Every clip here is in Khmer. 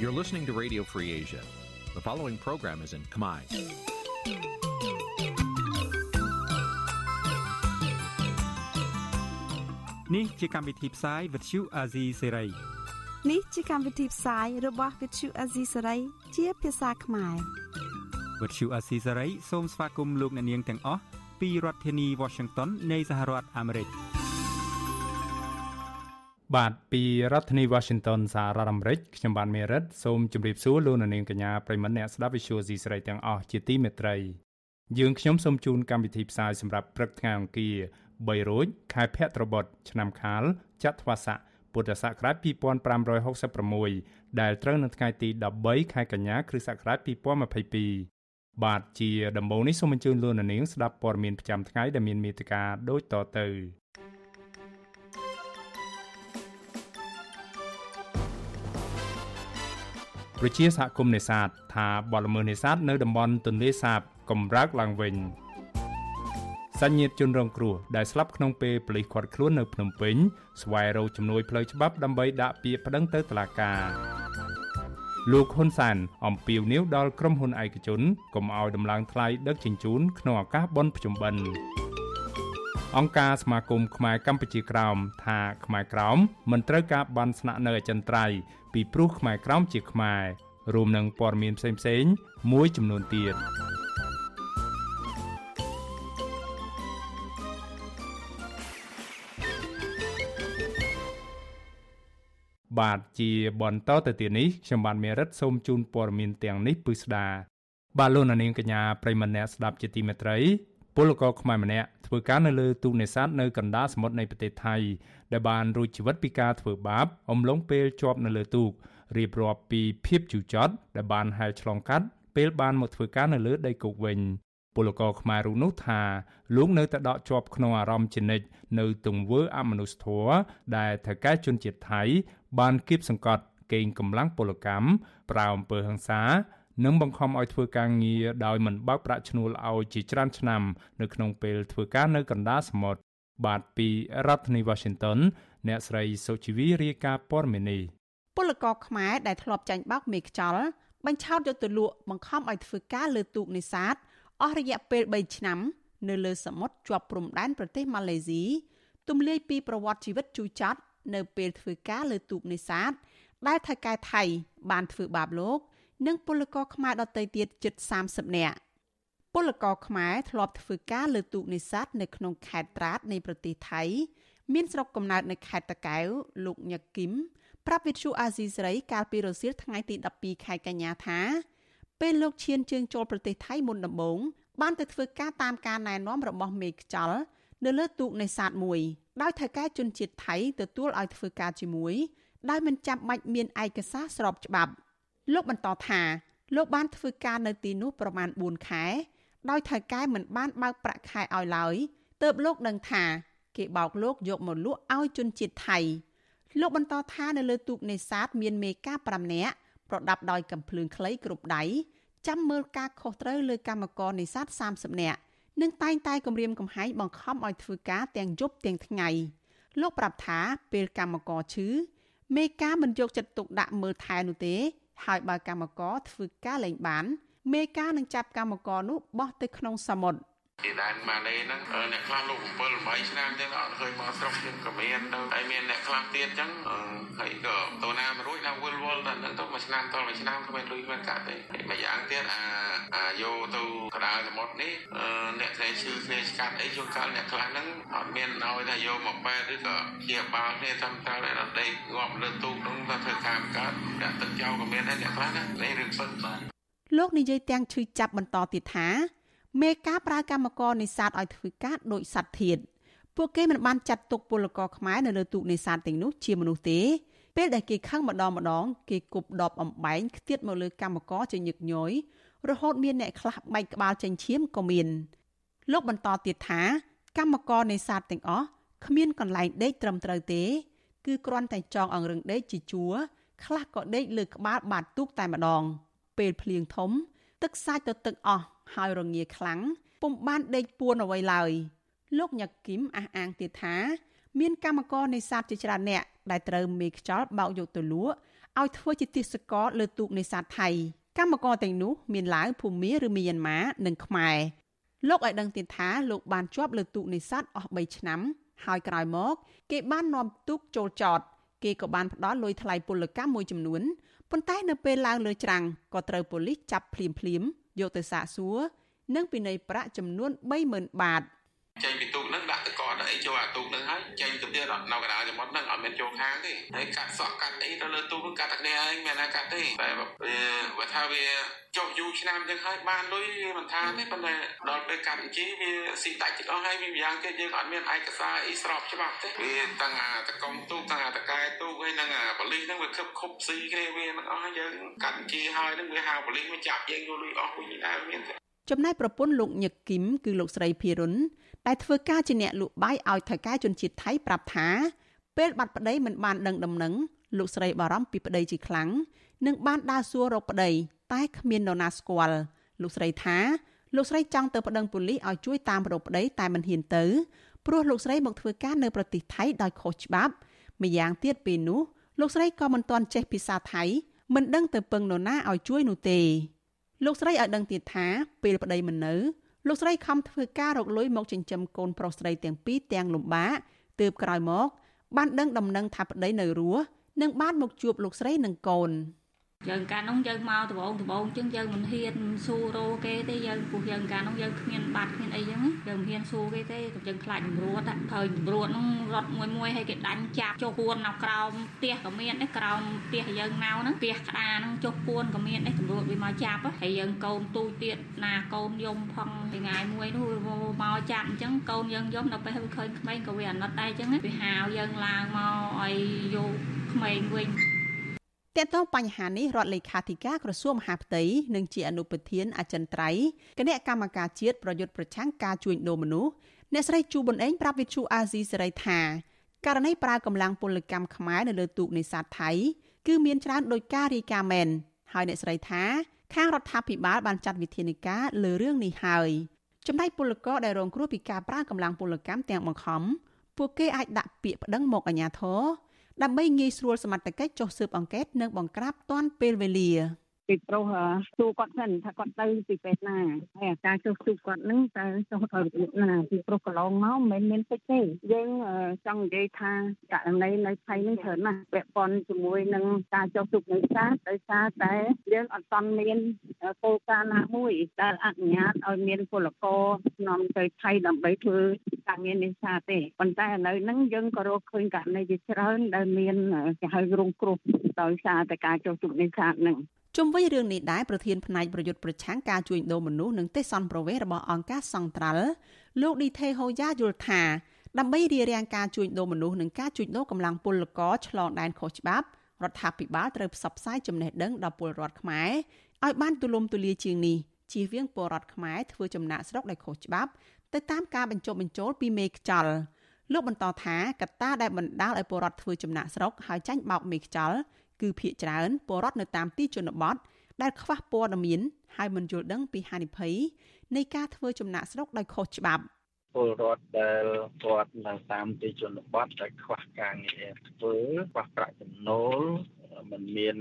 You're listening to Radio Free Asia. The following program is in Khmer. នេះជាកម្មវិធីផ្សាយ Vuthu Azizi Serai នេះជាកម្មវិធីផ្សាយរបស់ Vuthu Azizi Serai ជាភាសាខ្មែរ Vuthu Azizi Serai សូមស្វាគមន៍លោកអ្នកនាងទាំងអស់ពីរដ្ឋធានី Washington នៃសហរដ្ឋអាមេរិក បាទពីរដ្ឋធានី Washington សហរដ្ឋអាមេរិកខ្ញុំបានមេរិតសូមជម្រាបសួរលោកអ្នកនាងកញ្ញាប្រិមមអ្នកស្ដាប់ Vuthu Azizi Serai ទាំងអស់ជាទីមេត្រីយើងខ្ញុំសូមជូនកម្មវិធីផ្សាយសម្រាប់ព្រឹកថ្ងៃអង្គារ3រោចខែភទ្របទឆ្នាំខាលចត្វាស័កពុទ្ធសករាជ2566ដែលត្រូវនៅថ្ងៃទី13ខែកញ្ញាគ្រិស្តសករាជ2022បាទជាដំបូងនេះសូមអញ្ជើញលោកនាងស្ដាប់ព័ត៌មានប្រចាំថ្ងៃដែលមានមេត្តាដូចតទៅ ប្រជាសហគមន៍នេសាទថាបទល្មើសនេសាទនៅតំបន់ទន្លេសាបកម្រើកឡើងវិញសញ្ញិតជនរងគ្រោះដែលស្លាប់ក្នុងពេលប៉ូលីសឃាត់ខ្លួននៅភ្នំពេញស្វែងរកជំនួយផ្លូវច្បាប់ដើម្បីដាក់ពាក្យប្តឹងទៅតុលាការលោកហ៊ុនសានអំពាវនាវដល់ក្រុមហ៊ុនឯកជនកុំឲ្យដំឡើងថ្លៃដឹកជញ្ជូនក្នុងឱកាសបុណ្យភ្ជុំបិណ្ឌអង្គការសមាគមខ្មែរកម្ពុជាក្រោមថាខ្មែរក្រោមមិនត្រូវការបានស្នាក់នៅអចិន្ត្រៃយ៍ ពីព្រោះខ្មែរក្រោមជាខ្មែររួមនឹងព័ត៌មានផ្សេងៗមួយចំនួនទៀតបាទជាបន្តទៅទៀតនេះខ្ញុំបាទមេរិតសូមជូនព័ត៌មានទាំងនេះពិស្ដាបាទលោកនាងកញ្ញាប្រិមម្នាក់ស្ដាប់ជាទីមេត្រី ពលករខ្មែរម្នាក់ធ្វើការនៅលើទូកនេសាទនៅកណ្ដាលសមុទ្រនៃប្រទេសថៃដែលបានរួចជីវិតពីការធ្វើបាបអំឡុងពេលជាប់នៅលើទូករៀបរាប់ពីភាពជូរចត់ដែលបានហែលឆ្លងកាត់ពេលបានមកធ្វើការនៅលើដីគោកវិញពលករខ្មែររូបនោះថាលោកនៅតែដកជាប់ក្នុងអារម្មណ៍ជានិច្ចនៅទង្វើអមនុស្សធម៌ដែលថៅកែជនជាតិថៃបានគៀបសង្កត់កេងកម្លាំងពលកម្មប្រើអំពើហិង្សា និងបង្ខំឲ្យធ្វើការងារដោយមិនបើកប្រាក់ឈ្នួលឲ្យជាច្រើនឆ្នាំ នៅក្នុងពេលធ្វើការនៅកណ្ដាលសមុទ្របាទពីរដ្ឋធានី Washington អ្នកស្រីសុជីវីរាយការណ៍ព័ត៌មាននេះពលករខ្មែរដែលធ្លាប់ចាញ់បោកមេខ្យល់បញ្ឆោតយកទៅលក់បង្ខំឲ្យធ្វើការលើទូកនេសាទអស់រយៈពេល3ឆ្នាំ នៅលើសមុទ្រជាប់ព្រំដែនប្រទេសម៉ាឡេស៊ីទម្លាយពីប្រវត្តិជីវិតជូរចត់នៅពេលធ្វើការលើទូកនេសាទដែលថៅកែថៃបានធ្វើបាបលោក និងពលករខ្មែរដទៃទៀតជិត30នាក់ពលករខ្មែរធ្លាប់ធ្វើការលើទូកនេសាទនៅក្នុងខេត្តត្រាតនៃប្រទេសថៃ មានស្រុកកំណើតនៅខេត្តតាកែវលោកញឹកគឹមប្រាប់វិទ្យុអាស៊ីសេរីកាលពីរសៀលថ្ងៃទី12ខែកញ្ញាថាពេលលោកឈានជើងចូលប្រទេសថៃមុនដំបូងបានទៅធ្វើការតាមការណែនាំរបស់មេខ្ចលនៅលើទូកនេសាទមួយដោយថៅកែជនជាតិថៃទទួលឲ្យធ្វើការជាមួយដោយមិនចាំបាច់មានឯកសារស្របច្បាប់ លោកបន្តថាលោកបានធ្វើការនៅទីនោះប្រមាណ4ខែ ដោយថៅកែមិនបានបើកប្រាក់ខែឲ្យឡើយទើបលោកដឹងថាគេបោកលោកយកមកលក់ឲ្យជនជាតិថៃលោកបន្តថានៅលើទូកនេសាទមានមេការ5នាក់ប្រដាប់ដោយកំភ្លើងខ្លីគ្រប់ដៃចាំមើលការខុសត្រូវលើកម្មករនេសាទ30នាក់និងតែងតែគម្រាមកំហែងបង្ខំឲ្យធ្វើការទាំងយប់ទាំងថ្ងៃលោកប្រាប់ថាពេលកម្មករឈឺមេការមិនយកចិត្តទុកដាក់មើលថែនោះទេ ហើយបើកម្មករធ្វើការលែងបានមេការនឹងចាប់កម្មករនោះបោះទៅក្នុងសមុទ្រ ពីដែនម៉ាឡេហ្នឹងអ្នកខ្លះលោក7 8ឆ្នាំទៀតអត់ឃើញមកស្រុកយើងក៏មានទៅហើយមានអ្នកខ្លះទៀតអញ្ចឹងហើយក៏តូណាមួយរួចដល់វិលវល់ដល់ហ្នឹងទៅមួយឆ្នាំតមួយឆ្នាំក៏មានលុយមិនកាត់ទេហើយមួយយ៉ាងទៀតអាអាយកទៅកដាលសមុទ្រនេះអ្នកតែឈឺគ្នាស្កាត់អីជួនកាលអ្នកខ្លះហ្នឹងអត់មានឲ្យថាយកមកបែឬក៏ជាបាលគ្នាតាមតើដល់ដេកងាប់លើទូកហ្នឹងទៅធ្វើការកើតដាក់ទឹកចោលក៏មានដែរអ្នកខ្លះណានេះរឿងពិតបាទលោកនិយាយទាំងឈឺចាប់បន្តទៀតថា មេការប្រើកម្មករនេសាទឲ្យធ្វើការដូចសត្វធាតពួកគេមិនបានចាត់ទុកពលករខ្មែរនៅលើទូកនេសាទទាំងនោះជាមនុស្សទេពេលដែលគេខឹងម្ដងម្ដងគេគប់ដបអំបែងខ្ទាតមកលើកម្មករជាញឹកញយរហូតមានអ្នកខ្លះបែកក្បាលចេញឈាមក៏មានលោកបន្តទៀតថា កម្មករនេសាទទាំងអស់គ្មានកន្លែងដេកត្រឹមត្រូវទេ គឺគ្រាន់តែចងអង្រឹងដេកជាជួរខ្លះក៏ដេកលើក្បាលបាតទូកតែម្ដង ពេលភ្លៀងធំ ទឹកសាច់ទៅទឹកអស់ ហើយរងាខ្លាំងពុំបានដេកពួនអ្វីឡើយលោកញ៉ាគឹមអះអាងទៀតថាមានកម្មករនេសាទជាច្រើនអ្នកដែលត្រូវមេខ្យល់បោកយកទៅលក់ឲ្យធ្វើជាទេសកលលើទូកនេសាទថៃកម្មករទាំងនោះមានឡាវភូមាឬមីយ៉ាន់ម៉ានិងខ្មែរលោកឲ្យដឹងទៀតថាលោកបានជាប់លើទូកនេសាទអស់3ឆ្នាំ ហើយក្រោយមក គេបាននាំទូកចូលចត គេក៏បានផ្ដល់លុយថ្លៃពលកម្មមួយចំនួនប៉ុន្តែនៅពេលឡើងលើច្រាំងក៏ត្រូវប៉ូលីសចាប់ភ្លាមភ្លាម យកទៅសាកសួរនិងពិន័យប្រាក់ចំនួន30000បាតចេញពីទូកហ្នឹងដាក់ទៅកត់អី ចូលអាទូកហ្នឹងហើយចេញទៅទៀតនៅកណ្ដាលចមុតហ្នឹងអត់មានចូលខាងទេហើយកាត់សក់កាត់អីទៅលើទូកហ្នឹងកាត់តែគ្នាឯងមានណាកាត់ទេតែវាថាវាចុះយូរឆ្នាំចឹងហើយបានលុយមិនថាទេប៉ុន្តែដល់ពេលកាត់អញ្ជីវាស៊ីដាច់ទាំងអស់ហើយវាយ៉ាងទៀតយើងអត់មានឯកសារអីស្របច្បាប់ទេវាតាំងអាតកុំទូកតាំងអាតកែទូកហើយនឹងអាបលិសហ្នឹងវាខឹបខុបស៊ីគ្នាវាមិនអស់យើងកាត់អញ្ជីហើយហ្នឹងវាហៅបលិសមកចាប់យើងយកលុយអស់វិញដែរមានទេចំណែកប្រពន្ធលោកញឹកគឹមគឺលោកស្រីភីរុន ដែលធ្វើការជាអ្នកលក់បាយឲ្យថៅកែជនជាតិថៃប្រាប់ថាពេលបាត់ប្តីមិនបានដឹងដំណឹងលោកស្រីបារម្ភពីប្តីជាខ្លាំងនិងបានដើរសួររកប្តីតែគ្មាននរណាស្គាល់លោកស្រីថាលោកស្រីចង់ទៅប្តឹងប៉ូលីសឲ្យជួយតាមរកប្តីតែមិនហ៊ានទៅព្រោះលោកស្រីមកធ្វើការនៅប្រទេសថៃដោយខុសច្បាប់ម្យ៉ាងទៀតពេលនោះលោកស្រីក៏មិនទាន់ចេះភាសាថៃមិនដឹងទៅពឹងនរណាឲ្យជួយនោះទេលោកស្រីឲ្យដឹងទៀតថាពេលប្តីមិននៅ លោកស្រីខំធ្វើការរកលុយមកចិញ្ចឹមកូនប្រុសស្រីទាំងពីរទាំងលំបាកទើបក្រោយមក បានដឹងដំណឹងថាប្តីនៅរស់និងបានមកជួបលោកស្រីនិងកូន។ យើងកាលនោះយើងមកដបងដបងចឹងយើងមិនហ៊ានស៊ូរោគេទេយើងព្រោះយើងកាលនោះយើងគ្មានបាត់គ្មានអីចឹងយើងមិនហ៊ានស៊ូគេទេយើងខ្លាចជំរួតហើយជំរួតនោះរត់មួយមួយឲ្យគេដាញ់ចាប់ចុះពួននៅក្រោមផ្ទះក៏មានដែរក្រោមផ្ទះយើងនៅហ្នឹងផ្ទះក្តារហ្នឹងចុះពួនក៏មានដែរជំរួតវាមកចាប់ហើយយើងកូនទូចទៀតណាកូនយំផងថ្ងៃមួយនោះមកចាប់អញ្ចឹងកូនយើងយំដល់ពេលឃើញក្មេងក៏វាអាណិតដែរអញ្ចឹងវាហៅយើងឡើងមកឲ្យយកក្មេងវិញ តើតើបញ្ហានេះរដ្ឋលេខាធិការក្រសួងមហាផ្ទៃនិងជាអនុប្រធានអចិន្ត្រៃយ៍គណៈកម្មការជាតិប្រយុទ្ធប្រឆាំងការជួញដូរមនុស្សអ្នកស្រីជូប៊ុនអេងប្រាប់វិទ្យុអាស៊ីសេរីថាករណីប្រើកម្លាំងពលកម្មខ្មែរនៅលើទូកនេសាទថៃគឺមានច្រើនដោយការរាយការណ៍មែនហើយអ្នកស្រីថាខាងរដ្ឋាភិបាលបានចាត់វិធានការលើរឿងនេះហើយចំណែកពលករដែលរងគ្រោះពីការប្រើកម្លាំងពលកម្មទាំងបង្ខំពួកគេអាចដាក់ពាក្យប្តឹងមកអាជ្ញាធរ ដើម្បីងាយស្រួលសមត្ថកិច្ចចុះស៊ើបអង្កេតនិងបង្ក្រាបទាន់ពេលវេលា ពីប្រុសសួរគាត់សិនថាគាត់ទៅពីពេទ្យណាហើយអាការចុះទូគាត់នឹងតើចុះទៅរបៀបណាពីប្រុសកន្លងមកមិនមែនមានតិចទេយើងចង់និយាយថាករណីនៅថៃនឹងច្រើនណាស់ពាក់ព័ន្ធជាមួយនឹងការចុះទូនៃសាដោយសារតែយើងអត់ទាន់មានគោលការណ៍ណាមួយដែលអនុញ្ញាតឲ្យមានពលករនាំទៅថៃដើម្បីធ្វើការងារនេសាទទេប៉ុន្តែឥឡូវហ្នឹងយើងក៏រកឃើញករណីជាច្រើនដែលមានគេហៅរងគ្រោះដោយសារតែការចុះទូនេសាទហ្នឹង ជុំវិញរឿងនេះដែរប្រធានផ្នែកប្រយុទ្ធប្រឆាំងការជួញដូរមនុស្សនិងទេសន្តប្រវេសរបស់អង្គការសង្ត្រាល់លោកឌីថេហូយ៉ាយល់ថាដើម្បីរារាំងការជួញដូរមនុស្សនិងការជួញដូរកម្លាំងពលករឆ្លងដែនខុសច្បាប់រដ្ឋាភិបាលត្រូវផ្សព្វផ្សាយចំណេះដឹងដល់ពលរដ្ឋខ្មែរឲ្យបានទូលំទូលាយជាងនេះជៀសវាងពលរដ្ឋខ្មែរធ្វើចំណាក់ស្រុកដែលខុសច្បាប់ទៅតាមការបញ្ចុះបញ្ចូលពីមេខ្ចលលោកបន្តថាកត្តាដែលបណ្ដាលឲ្យពលរដ្ឋធ្វើចំណាក់ស្រុកហើយចាញ់បោកមេខ្ចល គឺភ ieck ច្រើនពលរដ្ឋនៅតាមទីជនបទដែលខ្វះព័ត៌មានហើយមិនយល់ដឹងពីហានិភ័យនៃការធ្វើចំណាក់ស្រុកដោយខុសច្បាប់ពលរដ្ឋដែលគាត់នៅតាមទីជនបទដែលខ្វះការងារធ្វើខ្វះប្រាក់ចំណូល មិនមាន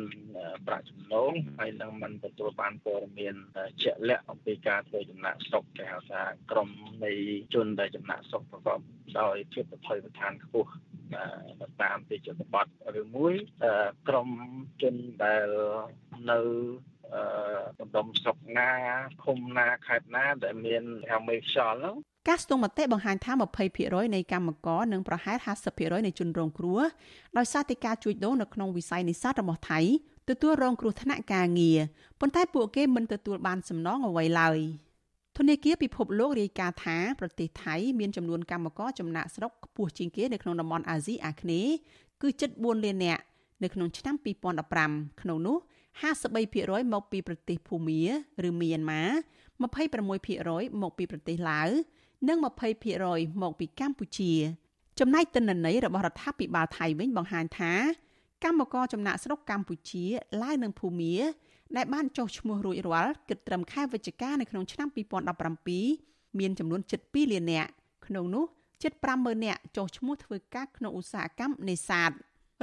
ប្រាក់ចំណូលហើយនឹងមិនទទួលបានព័ត៌មានជាក់លាក់អំពីការធ្វើចំណាក់ស្រុកគេហៅថាក្រមនៃជនដែលចំណាក់ស្រុកប្រកបដោយភាពប្រថុយប្រឋានខ្ពស់តាមទីជនបទឬមួយក្រមជនដែលនៅដំដុំស្រុកណាឃុំណាខេត្តណាដែលមានហៅមេខ្យល់ហ្នឹង ការស្ទង់មតិបង្ហាញថា20%នៃកម្មករនិងប្រហែល50%នៃជនរងគ្រោះដោយសារតែការជួញដូរនៅក្នុងវិស័យនេសាទរបស់ថៃទទួលរងគ្រោះថ្នាក់ការងារប៉ុន្តែពួកគេមិនទទួលបានសំណងអ្វីឡើយធនាគារពិភពលោករាយការណ៍ថាប្រទេសថៃមានចំនួនកម្មករចំណាក់ស្រុកខ្ពស់ជាងគេនៅក្នុងតំបន់អាស៊ីអាគ្នេយ៍គឺជិត4លាននាក់នៅក្នុងឆ្នាំ2015ក្នុងនោះ53%មកពីប្រទេសភូមា ឬមីយ៉ាន់ម៉ា26%មកពីប្រទេសឡាវ និង20%មកពីកម្ពុជា ចំណែកទិន្នន័យរបស់រដ្ឋាភិបាលថៃវិញបង្ហាញថា កម្មករចំណាក់ស្រុកកម្ពុជាឡាវនិងភូមាដែលបានចុះឈ្មោះរួចរាល់គិតត្រឹមខែវិច្ឆិកានៅក្នុងឆ្នាំ2017មានចំនួនជិត2លាននាក់ក្នុងនោះជិត50000នាក់ចុះឈ្មោះធ្វើការក្នុងឧស្សាហកម្មនេសាទ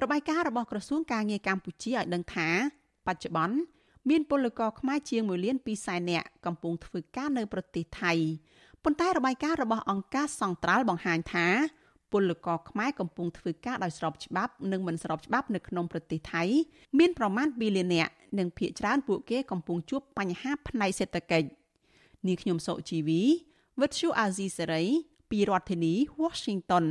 របាយការណ៍របស់ក្រសួងការងារកម្ពុជាឲ្យដឹងថាបច្ចុប្បន្នមានពលករខ្មែរជាង1លាន2សែននាក់កំពុងធ្វើការនៅប្រទេសថៃ ប៉ុន្តែរបាយការណ៍របស់អង្គការសង្ត្រាល់បង្ហាញថាពលករខ្មែរកំពុងធ្វើការដោយស្របច្បាប់និងមិនស្របច្បាប់នៅក្នុងប្រទេសថៃមានប្រមាណ2លាននាក់និងភ្នាក់ច្រើនពួកគេកំពុងជួបបញ្ហាផ្នែកសេដ្ឋកិច្ចនាងខ្ញុំសុជីវីវិទ្យុអាស៊ីសេរីពីរដ្ឋធានី Washington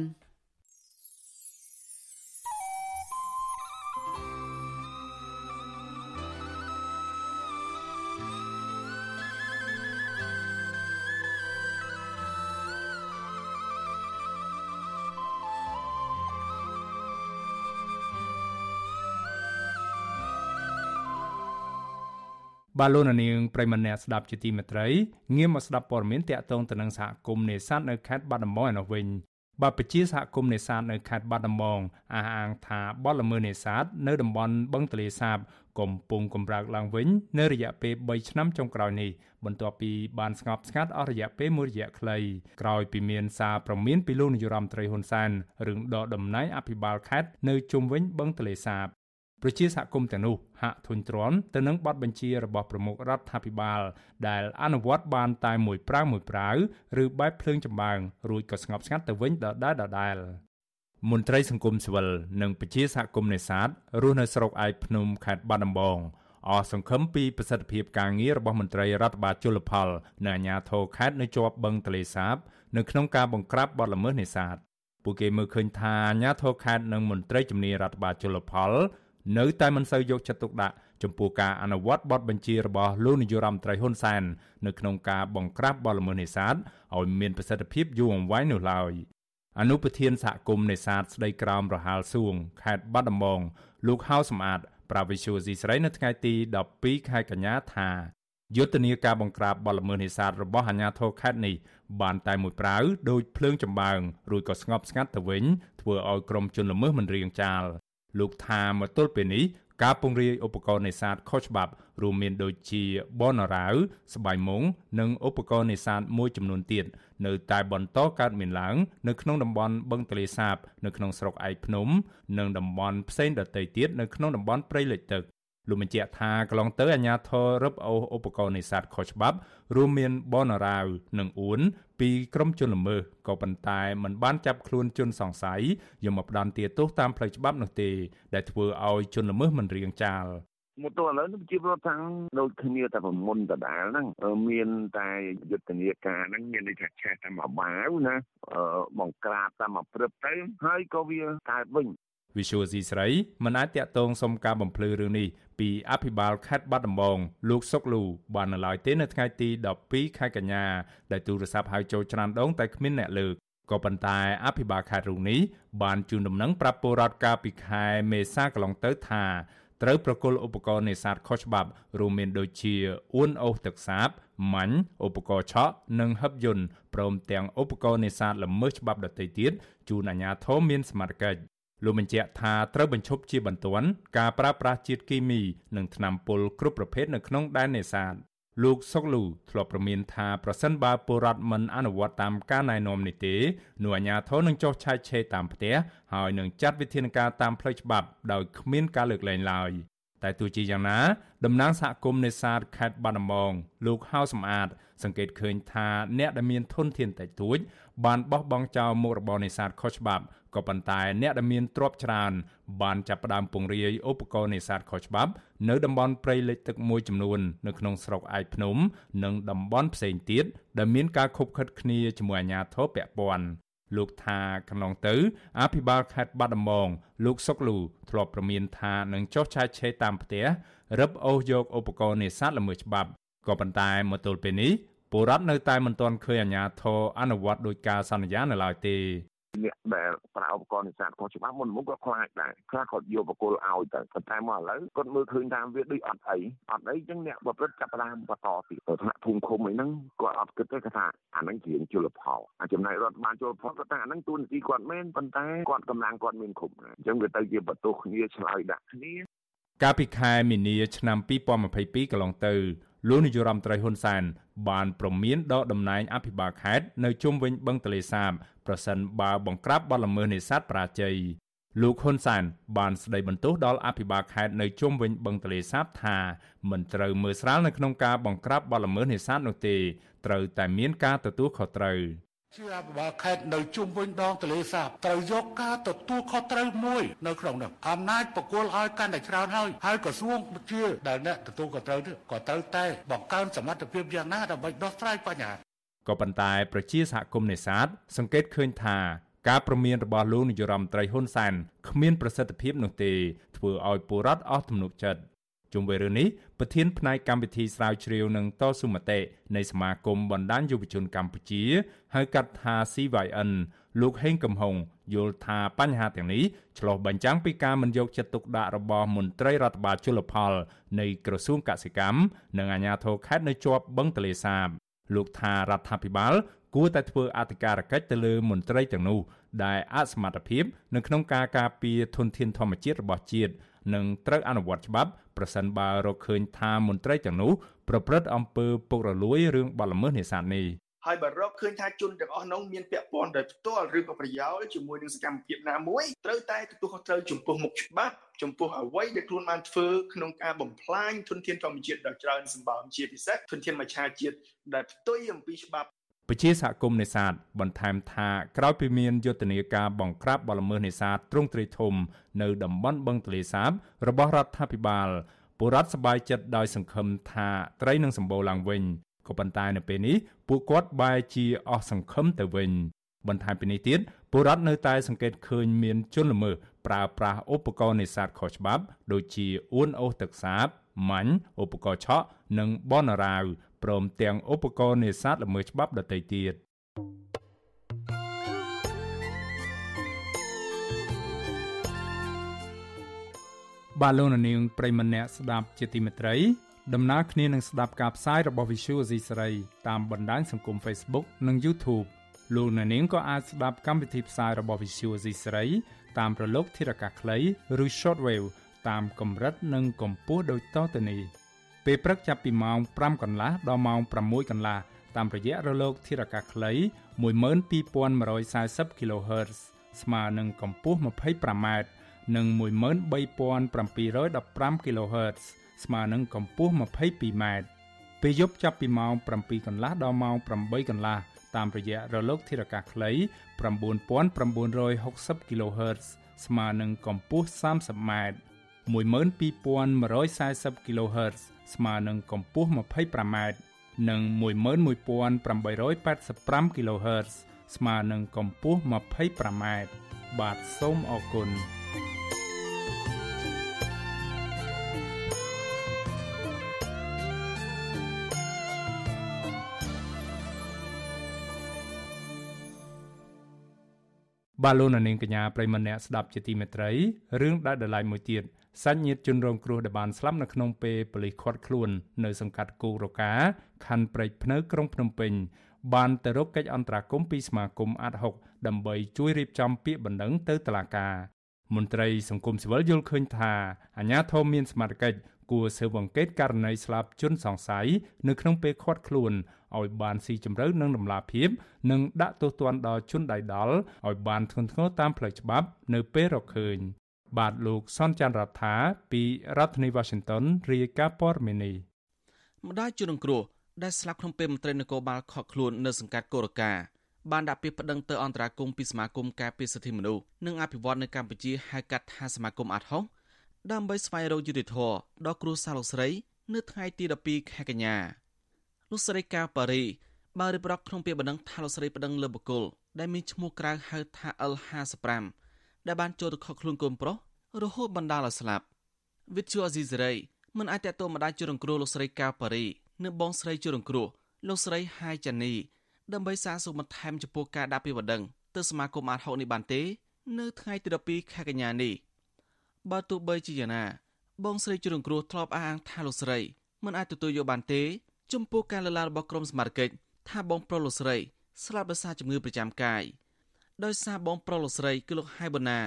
បាទលោកនាងប្រិមម្នាក់ស្ដាប់ជាទីមេត្រីងាកមកស្ដាប់ព័ត៌មានតាក់ទងទៅនឹងសហគមន៍នេសាទនៅខេត្តបាត់ដំបងឯនោះវិញបាទពជាសហគមន៍នេសាទនៅខេត្តបាត់ដំបងអះអាងថាបទល្មើសនេសាទនៅតំបន់បឹងទលេសាបកំពុងកម្រើកឡើងវិញនៅរយៈពេល3ឆ្នាំចុងក្រោយនេះបន្ទាប់ពីបានស្ងប់ស្ងាត់អស់រយៈពេលមួយរយៈខ្លីក្រោយពីមានសារព្រមានពីលោកនាយរដ្ឋមន្ត្រីហ៊ុនសែនរឿងដកតំណែងអភិបាលខេត្តនៅជុំវិញបឹងទលេសាប ប្រជាសហគមន៍ទាំងនោះហាក់ធុញទ្រាន់ទៅនឹងបទបញ្ជារបស់ប្រមុខរដ្ឋាភិបាល ដែលអនុវត្តបានតែមួយប្រាវមួយប្រាវឬបែបភ្លើងចម្បាំងរួចក៏ស្ងប់ស្ងាត់ទៅវិញដដែលដដែលមន្ត្រីសង្គមស៊ីវិលនិងប្រជាសហគមន៍នេសាទរស់នៅស្រុកឯកភ្នំខេត្តបាត់ដំបងអស់សង្ឃឹមពីប្រសិទ្ធភាពការងាររបស់មន្ត្រីរដ្ឋបាលជលផលនិងអាជ្ញាធរខេត្តនៅជាប់បឹងទលេសាបនៅក្នុងការបង្ក្រាបបទល្មើសនេសាទពួកគេមើលឃើញថាអាជ្ញាធរខេត្តនិងមន្ត្រីជំនាញរដ្ឋបាលជលផល នៅតែមិនសូវយកចិត្តទុកដាក់ចំពោះការអនុវត្តបទបញ្ជារបស់លោកនាយរដ្ឋមន្ត្រីហ៊ុនសែននៅក្នុងការបង្ក្រាបបទល្មើសនេសាទឲ្យមានប្រសិទ្ធភាពយូរអង្វែងនោះឡើយអនុប្រធានសហគមន៍នេសាទស្ដីក្រោមរហាលសួងខេត្តបាត់ដំបងលោកហៅសំអាតប្រាវិសុយស៊ីស្រីនៅថ្ងៃទី12ខែកញ្ញាថាយុទ្ធនាការបង្ក្រាបបទល្មើសនេសាទរបស់អាជ្ញាធរខេត្តនេះបានតែមួយប្រាវដោយភ្លើងចម្បាំងរួចក៏ស្ងប់ស្ងាត់ទៅវិញធ្វើឲ្យក្រុមជនល្មើសមិនរៀងចាល លោកថាមកទល់ពេលនេះការពង្រាយឧបករណ៍នេសាទខុសច្បាប់រួមមានដូចជាបនរ៉ាវស្បៃមុងនិងឧបករណ៍នេសាទមួយចំនួនទៀតនៅតែបន្តកើតមានឡើងនៅក្នុងតំបន់បឹងទលេសាបនៅក្នុងស្រុកឯកភ្នំ និងតំបន់ផ្សេងដទៃទៀតនៅក្នុងតំបន់ព្រៃលិចទឹក លោកបញ្ជាក់ថាកន្លងទៅអាជ្ញាធររឹបអូសឧបករណ៍នេសាទខុសច្បាប់ រួមមានបនរ៉ាវនិងអួនពីក្រុមជនល្មើសក៏ប៉ុន្តែมันបានចាប់ខ្លួនជនសង្ស័យយកមកផ្ដន្ទាទោសតាមផ្លូវច្បាប់នោះទេ ដែលធ្វើឲ្យជនល្មើសមិនរៀងចាលមកទោះឥឡូវនេះជាប្រវត្តិសាស្ត្រដូចគ្នាតែប្រមុនដដែលហ្នឹងមានតែយុទ្ធនាការហ្នឹងមានន័យថាឆេះតែមកបាវណាបង្ក្រាបតែមកព្រឹបទៅហើយក៏វាកើតវិញ Visual C ស្រីមិនអាចតាក់ទងសុំការបំភ្លឺរឿងនេះពីអភិបាលខេត្តបាត់ដំបងលោកសុកលូបាននៅឡើយទេនៅថ្ងៃទី12ខែកញ្ញាដែលទូរស័ព្ទហៅចូលច្រានដងតែគ្មានអ្នកលើកក៏ប៉ុន្តែអភិបាលខេត្តរូបនេះបានជូនដំណឹងប្រាប់ពលរដ្ឋកាលពីខែមេសាកន្លងទៅថាត្រូវប្រគល់ឧបករណ៍នេសាទខុសច្បាប់រួមមានដូចជាអួនអូសទឹកសាបម៉ាញ់ឧបករណ៍ឆក់និងហឹបយន្តព្រមទាំងឧបករណ៍នេសាទល្មើសច្បាប់ដទៃទៀតជូនអាជ្ញាធរមានសមត្ថកិច្ច លោកបញ្ជាក់ថាត្រូវបញ្ឈប់ជាបន្ទាន់ការប្រើប្រាស់ជាតិគីមីនិងថ្នាំពុលគ្រប់ប្រភេទនៅក្នុងដែននេសាទលោកសុកលូធ្លាប់ប្រមានថាប្រសិនបើពលរដ្ឋមិនអនុវត្តតាមការណែនាំនេះទេនោះអាជ្ញាធរនឹងចុះឆែកឆេរតាមផ្ទះហើយនឹងចាត់វិធានការតាមផ្លូវច្បាប់ដោយគ្មានការលើកលែងឡើយ តែទោះជាយ៉ាងណាតំណាងសហគមន៍នេសាទខេត្តបាត់ដំបងលោកហៅសំអាត សង្កេតឃើញថាអ្នកដែលមានធនធានតិចតួច បានបោះបង់ចោលមុខរបរនេសាទខុសច្បាប់ក៏ប៉ុន្តែអ្នកដែលមានទ្រព្យច្រើន បានចាប់ផ្ដើមពង្រាយឧបករណ៍នេសាទខុសច្បាប់នៅតំបន់ព្រៃលិចទឹកមួយចំនួននៅក្នុងស្រុកឯកភ្នំ និងតំបន់ផ្សេងទៀតដែលមានការខົບខិតគ្នាជាមួយអាជ្ញាធរពាក់ព័ន្ធ លោកថាកន្លងទៅ អភិបាលខេត្តបាត់ដំបង លោកសុកលូធ្លាប់ប្រមានថានឹងចុះឆាយឆេរតាមផ្ទះរឹបអូសយកឧបករណ៍នេសាទល្មើសច្បាប់ក៏ប៉ុន្តែមកទល់ពេលនេះពលរដ្ឋនៅតែមិនទាន់ឃើញអាជ្ញាធរអនុវត្តដោយការសន្យានៅឡើយទេ អ្នកដែលប្រើឧបករណ៍នេសាទខុសច្បាប់មុនមុនក៏ខ្លាចដែរខ្លះគាត់យកបកគលឲ្យទៅប៉ុន្តែមកឥឡូវគាត់មើលឃើញថាវាដូចអត់អីអត់អីអញ្ចឹងអ្នកប្រព្រឹត្តចាប់ផ្ដើមបន្តទៀតទៅថ្នាក់ភូមិឃុំអីហ្នឹងគាត់អត់គិតទេគាត់ថាអាហ្នឹងជាជលផលអាចំណែករដ្ឋបានជលផលគាត់ថាអាហ្នឹងទូនទីគាត់មែនប៉ុន្តែគាត់កម្លាំងគាត់មានគ្រប់អញ្ចឹងវាទៅជាបន្ទោសគ្នាឆ្លើយដាក់គ្នាកាលពីខែមីនាឆ្នាំ2022កន្លងទៅ លោកនាយរដ្ឋមន្ត្រីហ៊ុនសែនបានប្រមានដកតំណែងអភិបាលខេត្តនៅជុំវិញបឹងទលេសាបប្រសិនបើបង្ក្រាបបទល្មើសនេសាទប្រាជ័យលោកហ៊ុនសែនបានស្ដីបន្ទោសដល់អភិបាលខេត្តនៅជុំវិញបឹងទន្លេសាបថាមិនត្រូវមើលស្រាលនៅក្នុងការបង្ក្រាបបទល្មើសនេសាទនោះទេត្រូវតែមានការទទួលខុសត្រូវ ជាអភិបាលខេត្តនៅជុំវិញដងទន្លេសាបត្រូវយកការទទួលខុសត្រូវមួយនៅក្នុងនោះអំណាចបកគលឲ្យកាន់តែច្រើនហើយហើយក្រសួងជាដែលអ្នកទទួលខុសត្រូវនេះក៏ត្រូវតែបង្កើនសមត្ថភាពយ៉ាងណាដើម្បីដោះស្រាយបញ្ហាក៏ប៉ុន្តែប្រជាសហគមន៍នេសាទសង្កេតឃើញថាការប្រមានរបស់លោកនាយរដ្ឋមន្ត្រីហ៊ុនសែនគ្មានប្រសិទ្ធភាពនោះទេធ្វើឲ្យពលរដ្ឋអស់ទំនុកចិត្ត ជុំវិញរឿងនេះប្រធានផ្នែកកម្មវិធីស្រាវជ្រាវនឹងតស៊ូមតិនៃសមាគមបណ្ដាញយុវជនកម្ពុជាហៅកាត់ថា CYN លោកហេងកំហុងយល់ថាបញ្ហាទាំងនេះឆ្លុះបញ្ចាំងពីការមិនយកចិត្តទុកដាក់របស់មន្ត្រីរដ្ឋបាលជលផល នៃក្រសួងកសិកម្មនិងអាជ្ញាធរខេត្តនៅជាប់បឹងទន្លេសាបលោកថារដ្ឋាភិបាលគួរតែធ្វើអធិការកិច្ចទៅលើមន្ត្រីទាំងនោះដែលអសមត្ថភាពនៅក្នុងការការពារធនធានធម្មជាតិរបស់ជាតិ និងត្រូវអនុវត្តច្បាប់ប្រសិនបើរកឃើញថាមន្ត្រីទាំងនោះប្រព្រឹត្តអំពើពុករលួយរឿងបទល្មើសនេសាទនេះហើយបើរកឃើញថាជនទាំងអស់នោះមានពាក់ព័ន្ធដោយផ្ទាល់ឬក៏ប្រយោលជាមួយនឹងសកម្មភាពណាមួយត្រូវតែទទួលខុសត្រូវចំពោះមុខច្បាប់ចំពោះអ្វីដែលខ្លួនបានធ្វើក្នុងការបំផ្លាញធនធានធម្មជាតិដ៏ច្រើនសម្បើមជាពិសេសធនធានមច្ឆជាតិដែលផ្ទុយអំពីច្បាប់ ពជាសហគមន៍នេសាទបន្ថែមថាក្រោយពីមានយុទ្ធនាការបង្ក្រាបបទល្មើសនេសាទទ្រង់ទ្រាយធំនៅតំបន់បឹងទន្លេសាបរបស់រដ្ឋាភិបាលពលរដ្ឋសប្បាយចិត្តដោយសង្ឃឹមថាត្រីនឹងសម្បូរឡើងវិញក៏ប៉ុន្តែនៅពេលនេះពួកគាត់បែរជាអស់សង្ឃឹមទៅវិញបន្ថែមពីនេះទៀតពលរដ្ឋនៅតែសង្កេតឃើញមានជនល្មើសប្រើប្រាស់ឧបករណ៍នេសាទខុសច្បាប់ ដូចជាអួនអូសទឹកសាបម៉ាញ់ឧបករណ៍ឆក់និងបនរាវ ព្រមទាំងឧបករណ៍នេសាទល្មើសច្បាប់ដទៃទៀតបាទលោកនាងប្រិមម្នាក់ស្ដាប់ជាទីមេត្រីដំណើរគ្នានឹងស្ដាប់ការផ្សាយរបស់ Visual Asia សេរីតាមបណ្ដាញសង្គម Facebook និង YouTube លោកអ្នកនាងក៏អាចស្ដាប់កម្មវិធីផ្សាយរបស់ Visual Asia សេរីតាមប្រឡូកធារកាសខ្លីឬ Shortwave តាមកម្រិតនិងកម្ពស់ដូចតទៅនេះ ពេលព្រឹកចាប់ពីម៉ោង5កន្លះដល់ម៉ោង6កន្លះតាមរយៈរលកធារកាសខ្លី12140 kHz ស្មើនឹងកម្ពស់ 25m និង13715 kHz ស្មើនឹងកម្ពស់ 22m ពេលយប់ចាប់ពីម៉ោង7កន្លះដល់ម៉ោង8កន្លះតាមរយៈរលកធារកាសខ្លី9960 kHz ស្មើនឹងកម្ពស់ 30m 12140 kHz ស្មើនឹងកម្ពស់ 25m និង11885 kHz ស្មើនឹងកម្ពស់ 25m បាទសូមអរគុណបាទលោកនាងកញ្ញាប្រិមម្នាក់ស្ដាប់ជាទីមេត្រីរឿងដែលដライមួយទៀត សាច់ញាតិជនរងគ្រោះដែលបានស្លាប់នៅក្នុងពេលប៉ូលីសឃាត់ខ្លួននៅសង្កាត់គូរកាខណ្ឌព្រែកភ្នៅក្រុងភ្នំពេញបានទៅរកកិច្ចអន្តរាគមន៍ពីសមាគមអាត់ហុកដើម្បីជួយរៀបចំពាក្យបណ្ដឹងទៅតុលាការមន្ត្រីសង្គមស៊ីវិលយល់ឃើញថាអាញាធមមានសមត្ថកិច្ចគួរស៊ើបអង្កេតករណីស្លាប់ជនសង្ស័យនៅក្នុងពេលឃាត់ខ្លួនឲ្យបានស៊ីជម្រៅនឹងដំណាភាពនិងដាក់ទោសទណ្ឌដល់ជនដៃដល់ឲ្យបានធ្ងន់ធ្ងរតាមផ្លូវច្បាប់នៅពេលរកឃើញ បាទលោកសនច័ន្ទរដ្ឋាពីរដ្ឋធានី Washington រាយការណ៍ព័ត៌មាននេះម្ដាយជនរងគ្រោះដែលស្លាប់ក្នុងពេលមន្ត្រីនគរបាលខកខ្លួននៅសង្កាត់កូរកាបានដាក់ពាក្យប្តឹងទៅអន្តរាគមពីសមាគមការពារសិទ្ធិមនុស្សនិងអភិវឌ្ឍនៅកម្ពុជាហៅកាត់ថាសមាគមអាត់ហុកដើម្បីស្វែងរកយុត្តិធម៌ដល់គ្រួសារលោកស្រី នៅថ្ងៃទី12ខែកញ្ញាលោកស្រីកាប៉ារីបានរៀបរាប់ក្នុងពាក្យបណ្ដឹងថាលោកស្រីប្តឹងលើបុគ្គលដែលមានឈ្មោះក្រៅហៅថា L55 ដែលបានចូលទៅខកខ្លួនកូនប្រុសរហូតបណ្ដាលឲ្យស្លាប់វិទ្យុអេស៊ីសេរីមិនអាចតទៅម្ដាយជួរងគ្រោះលោកស្រីកាប៉ារីនិងបងស្រីជួរងគ្រោះលោកស្រីហាយចានីដើម្បីសាកសួរបន្ថែមចំពោះការដាក់ពាក្យបណ្ដឹងទៅសមាគមអាត6នេះបានទេ នៅថ្ងៃទី12ខែកញ្ញានេះបើទោះបីជាយ៉ាងណា បងស្រីជួរងគ្រោះធ្លាប់អះអាងថាលោកស្រីមិនអាចទទួលយកបានទេចំពោះការលើកឡើងរបស់ក្រុមសមត្ថកិច្ចថាបងប្រុសលោកស្រីស្លាប់ដោយសារជំងឺប្រចាំកាយ ដោយសារបងប្រុសលោកស្រីគឺលោកហៃបូណា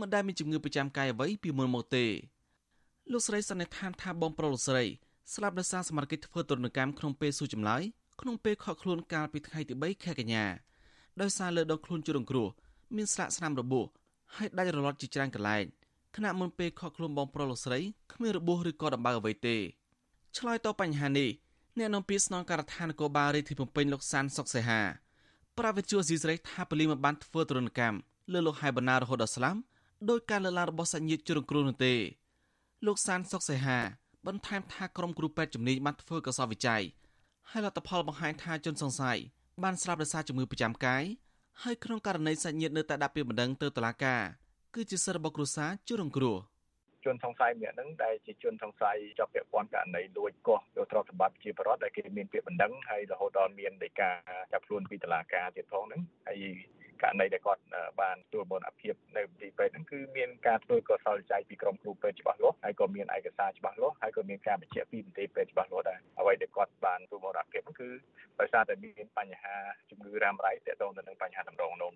មិនដែលមានជំងឺប្រចាំកាយអ្វីពីមុនមកទេលោកស្រីសន្និដ្ឋានថាបងប្រុសលោកស្រីស្លាប់ដោយសារសមត្ថកិច្ចធ្វើទរណកម្មក្នុងពេលសួរចម្លើយក្នុងពេលខកខ្លួនកាលពីថ្ងៃទី3ខែកញ្ញាដោយសារលើដងខ្លួនជួររងគ្រោះមានស្លាកស្នាមរបួសហើយដាច់រលត់ជាច្រើនកន្លែងខណៈមុនពេលខកខ្លួនបងប្រុសលោកស្រីគ្មានរបួសឬក៏ដំបៅអ្វីទេឆ្លើយតបបញ្ហានេះអ្នកនាំពាក្យស្នងការដ្ឋាននគរបាលរាជធានីភ្នំពេញលោកសានសុកសេហា ប្រាវិទ្យាស៊ីស្រីថាប៉ូលីសមិនបានធ្វើទរណកម្មលើលោកហៃបណ្ណារហូតដល់ស្លាប់ដោយការលើកឡើងរបស់សាច់ញាតិជ្រុងគ្រូនោះទេលោកសានសុកសេហាបន្ថែមថាក្រុមគ្រូពេទ្យជំនាញបានធ្វើកសោវិច័យហើយលទ្ធផលបង្ហាញថាជនសង្ស័យបានស្លាប់ដោយសារជំងឺប្រចាំកាយហើយក្នុងករណីសាច់ញាតិនៅតែដាក់ពាក្យបណ្ដឹងទៅតុលាការគឺជាសិទ្ធិរបស់គ្រួសារជួយរងគ្រោះ ជនសង្ស័យម្នាក់ហ្នឹងដែលជាជនសង្ស័យជាប់ពាក់ព័ន្ធករណីលួចកោះយកទ្រព្យសម្បត្តិប្រជាពលរដ្ឋដែលគេមានពាក្យបណ្ដឹងហើយរហូតដល់មានដីកាចាប់ខ្លួនពីតុលាការទៀតផងហ្នឹងហើយករណីដែលគាត់បានទទួលបនអភិបនៅទីពេទ្យហ្នឹងគឺមានការធ្វើកសលច័យពីក្រុមគ្រូពេទ្យច្បាស់លាស់ហើយក៏មានឯកសារច្បាស់លាស់ហើយក៏មានការបញ្ជាក់ពីមន្ត្រីពេទ្យច្បាស់លាស់ដែរអ្វីដែលគាត់បានទទួលបនអភិបហ្នឹងគឺដោយសារតែមានបញ្ហាជំងឺរ៉ាំរ៉ៃទាក់ទងទៅនឹងបញ្ហាតម្រងនោម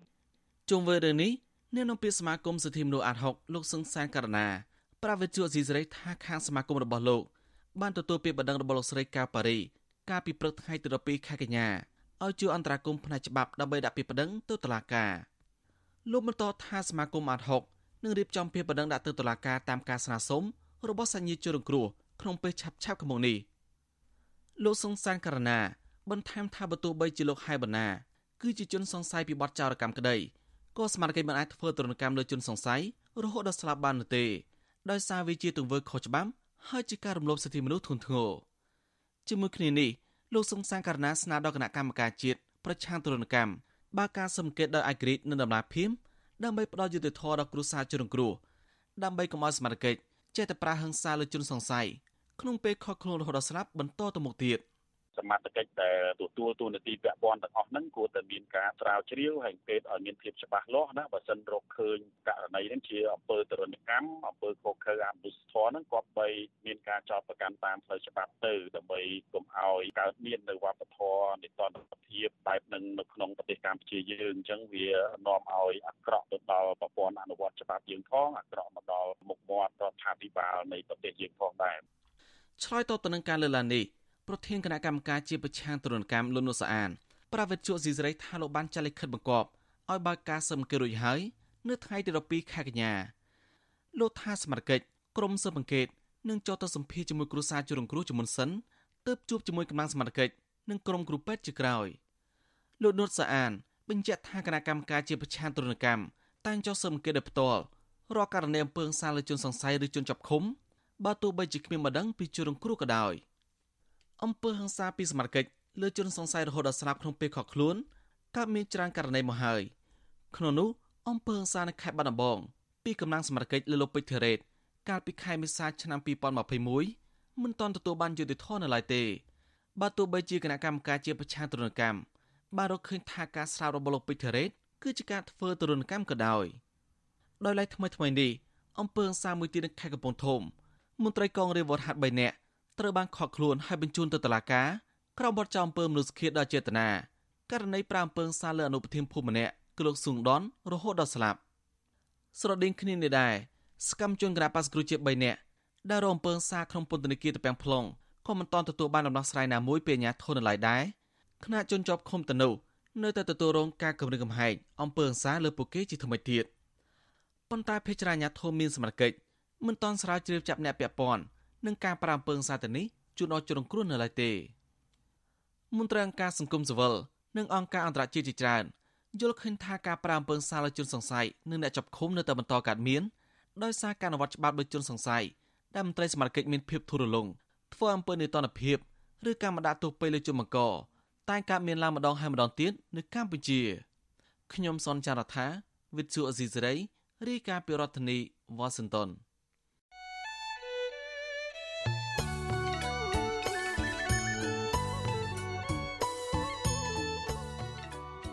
ជុំវិញរឿងនេះអ្នកនាំពាក្យសមាគមសិទ្ធិមនុស្សអាត់ហុកលោកសឹងសានករណា ប្រាវិទ្យាស៊ីសេរីថាខាងសមាគមរបស់លោកបានទទួលពាក្យបណ្ដឹងរបស់លោកស្រីកាប៉ារីកាលពីព្រឹកថ្ងៃទី12ខែកញ្ញាឲ្យជួយអន្តរាគមផ្នែកច្បាប់ដើម្បីដាក់ពាក្យបណ្ដឹងទៅតុលាការលោកបន្តថាសមាគមអាត់ហុកនឹងរៀបចំពាក្យបណ្ដឹងដាក់ទៅតុលាការតាមការស្នើសុំរបស់សញ្ញាជនរងគ្រោះក្នុងពេលឆាប់ឆាប់ខាងមុខនេះលោកសង្សានករណាបន្ថែមថាបើទោះបីជាលោកហៃបណ្ណាគឺជាជនសង្ស័យពីបទចោរកម្មក្តីក៏ស្មារតីមិនអាចធ្វើទរណកម្មលើជនសង្ស័យរហូតដល់ស្លាប់បាននោះទេ ដោយសារវាជាទង្វើខុសច្បាប់ហើយជាការរំលោភសិទ្ធិមនុស្សធ្ងន់ធ្ងរជាមួយគ្នានេះលោកសុងសាងករណាស្នើដល់គណៈកម្មការជាតិប្រឆាំងទរណកម្មបើការសង្កេតដោយអាក្រិតនិងដំណាភៀមដើម្បីផ្ដល់យុត្តិធម៌ដល់គ្រួសារជនរងគ្រោះដើម្បីកុំឲ្យសមាជិកចេះតែប្រើហិង្សាលើជនសង្ស័យក្នុងពេលខកខ្លួនរហូតដល់ស្លាប់បន្តទៅមុខទៀត។ សមត្ថកិច្ចដែលទទួលទូនាទីពាក់ព័ន្ធទាំងអស់ហ្នឹងគួរតែមានការស្រាវជ្រាវហើយពេទ្យឲ្យមានភាពច្បាស់លាស់ណាបើសិនរកឃើញករណីហ្នឹងជាអំពើទរណកម្មអំពើខុសខើអមនុស្សធម៌ហ្នឹងគាត់បីមានការចោទប្រកាន់តាមផ្លូវច្បាប់ទៅដើម្បីកុំឲ្យកើតមាននៅវប្បធម៌នៃតន្តភាពបែបហ្នឹងនៅក្នុងប្រទេសកម្ពុជាយើងអញ្ចឹងវានាំឲ្យអាក្រក់ទៅដល់ប្រព័ន្ធអនុវត្តច្បាប់យើងផងអាក្រក់មកដល់មុខមាត់រដ្ឋាភិបាលនៃប្រទេសយើងផងដែរឆ្លើយតបទៅនឹងការលើកឡើងនេះ ប្រធានគណៈកម្មការជាប្រឆាំងទរណកម្មលន់នុសាអានប្រាវិទ្យាស៊ីសេរីថាលោកបានចាត់លិខិតបង្គាប់ឲ្យបើកការសឹមគេរួចហើយនៅថ្ងៃទី12ខែកញ្ញាលោកថាសមាជិកក្រុមស៊ើបអង្កេតនឹងចុះទៅសម្ភាសជាមួយគ្រូសាជំរងគ្រោះជាមុនសិនទើបជួបជាមួយកម្លាំងសមាជិកនិងក្រុមគ្រូពេទ្យជាក្រោយលោកនុតសាអានបញ្ជាក់ថាគណៈកម្មការជាប្រឆាំងទរណកម្មតែងចុះស៊ើបអង្កេតដោយផ្ទាល់រាល់ករណីអំពើហិង្សាលើជនសង្ស័យឬជនចាប់ឃុំបើទោះបីជាគ្មានម្ដងពីជនរងគ្រោះក៏ដោយ។ អំពើហិង្សាពីសមត្ថកិច្ចលើជនសង្ស័យរហូតដល់ស្លាប់ក្នុងពេលខកខ្លួនកើតមានច្រើនករណីមកហើយក្នុងនោះអំពើហិង្សានៅខេត្តបាត់ដំបងពីកម្លាំងសមត្ថកិច្ចលើលោកពេជ្រធីរ៉េតកាលពីខែមេសាឆ្នាំ2021មិនទាន់ទទួលបានយុត្តិធម៌នៅឡើយទេបើទោះបីជាគណៈកម្មការជាប្រឆាំងទរណកម្មបានរកឃើញថាការស្រាវរបស់លោកពេជ្រធីរ៉េតគឺជាការធ្វើទរណកម្មក៏ដោយដោយឡែកថ្មីថ្មីនេះអំពើហិង្សាមួយទៀតនៅខេត្តកំពង់ធំមន្ត្រីកងរាជវត្តហាត់3នាក់ ត្រូវបានខកខ្លួនហើយបញ្ជូនទៅតុលាការក្រោមបទចោទអំពើមនុស្សឃាតដល់ចេតនាករណីប្រាំអំពើសារលើអនុប្រធានភូមិម្នាក់គឺលោកស៊ុងដនរហូតដល់ស្លាប់ស្រដៀងគ្នានេះដែរសកម្មជនគណបក្សគ្រូជា3នាក់ដែលរងអំពើសារក្នុងពន្ធនាគារតាពាំង plong ក៏មិនទាន់ទទួលបានដំណោះស្រាយណាមួយពីអាជ្ញាធរនៅឡើយដែរគណៈជនជាប់ឃុំទៅនោះនៅតែទទួលរងការគំរាមកំហែងអំពើហិង្សាលើពួកគេជាថ្មីទៀតប៉ុន្តែភេជ្ជរាអាញាធមមានសមត្ថកិច្ចមិនទាន់ស្រាវជ្រាវចាប់អ្នកពាក់ព័ន្ធ នឹងការប្រាំពើងសាទៅនេះជួនដល់ជនរងគ្រោះនៅឡើយទេមន្ត្រីអង្គការសង្គមស៊ីវិលនិងអង្គការអន្តរជាតិជាច្រើនយល់ឃើញថាការប្រាំពើងសាលើជនសង្ស័យនិងអ្នកចាប់ឃុំនៅតែបន្តកើតមានដោយសារការអនុវត្តច្បាប់ដោយជនសង្ស័យដែលមន្ត្រីសមាជិកមានភាពធូររលុងធ្វើអំពើនេតនភាពឬការម្ដាក់ទោសពេលលើជនបង្កតែកើតមានឡើងម្ដងហើយម្ដងទៀតនៅកម្ពុជាខ្ញុំសនចាររថាវិទ្យុអេស៊ីសេរីរាយការណ៍ពីរដ្ឋធានី Washington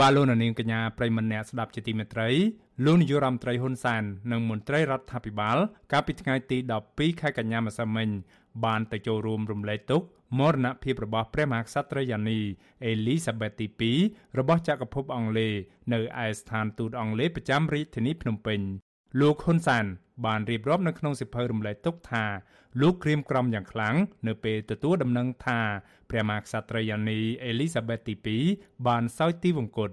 បាឡូណានាងកញ្ញាប្រិមម្នាក់ស្ដាប់ជាទីមេត្រីលោកនាយរដ្ឋមន្ត្រីហ៊ុនសែននិងមន្ត្រីរដ្ឋាភិបាល កាលពីថ្ងៃទី12ខែកញ្ញាម្សិលមិញបានទៅចូលរួមរំលែកទុក្ខមរណភាពរបស់ព្រះមហាក្សត្រីយ៉ានីអេលីសាបេតទី2របស់ចក្រភពអង់គ្លេសនៅឯស្ថានទូតអង់គ្លេសប្រចាំរាជធានីភ្នំពេញលោកហ៊ុនសាន បានរៀបរាប់នៅក្នុងសិភៅរំលែកទុកថាលោកក្រៀមក្រំយ៉ាងខ្លាំងនៅពេលទទួលដំណឹងថាព្រះមហាក្សត្រីយ៉ានីអេលីសាបេតទី2បានសោយទីវង្គត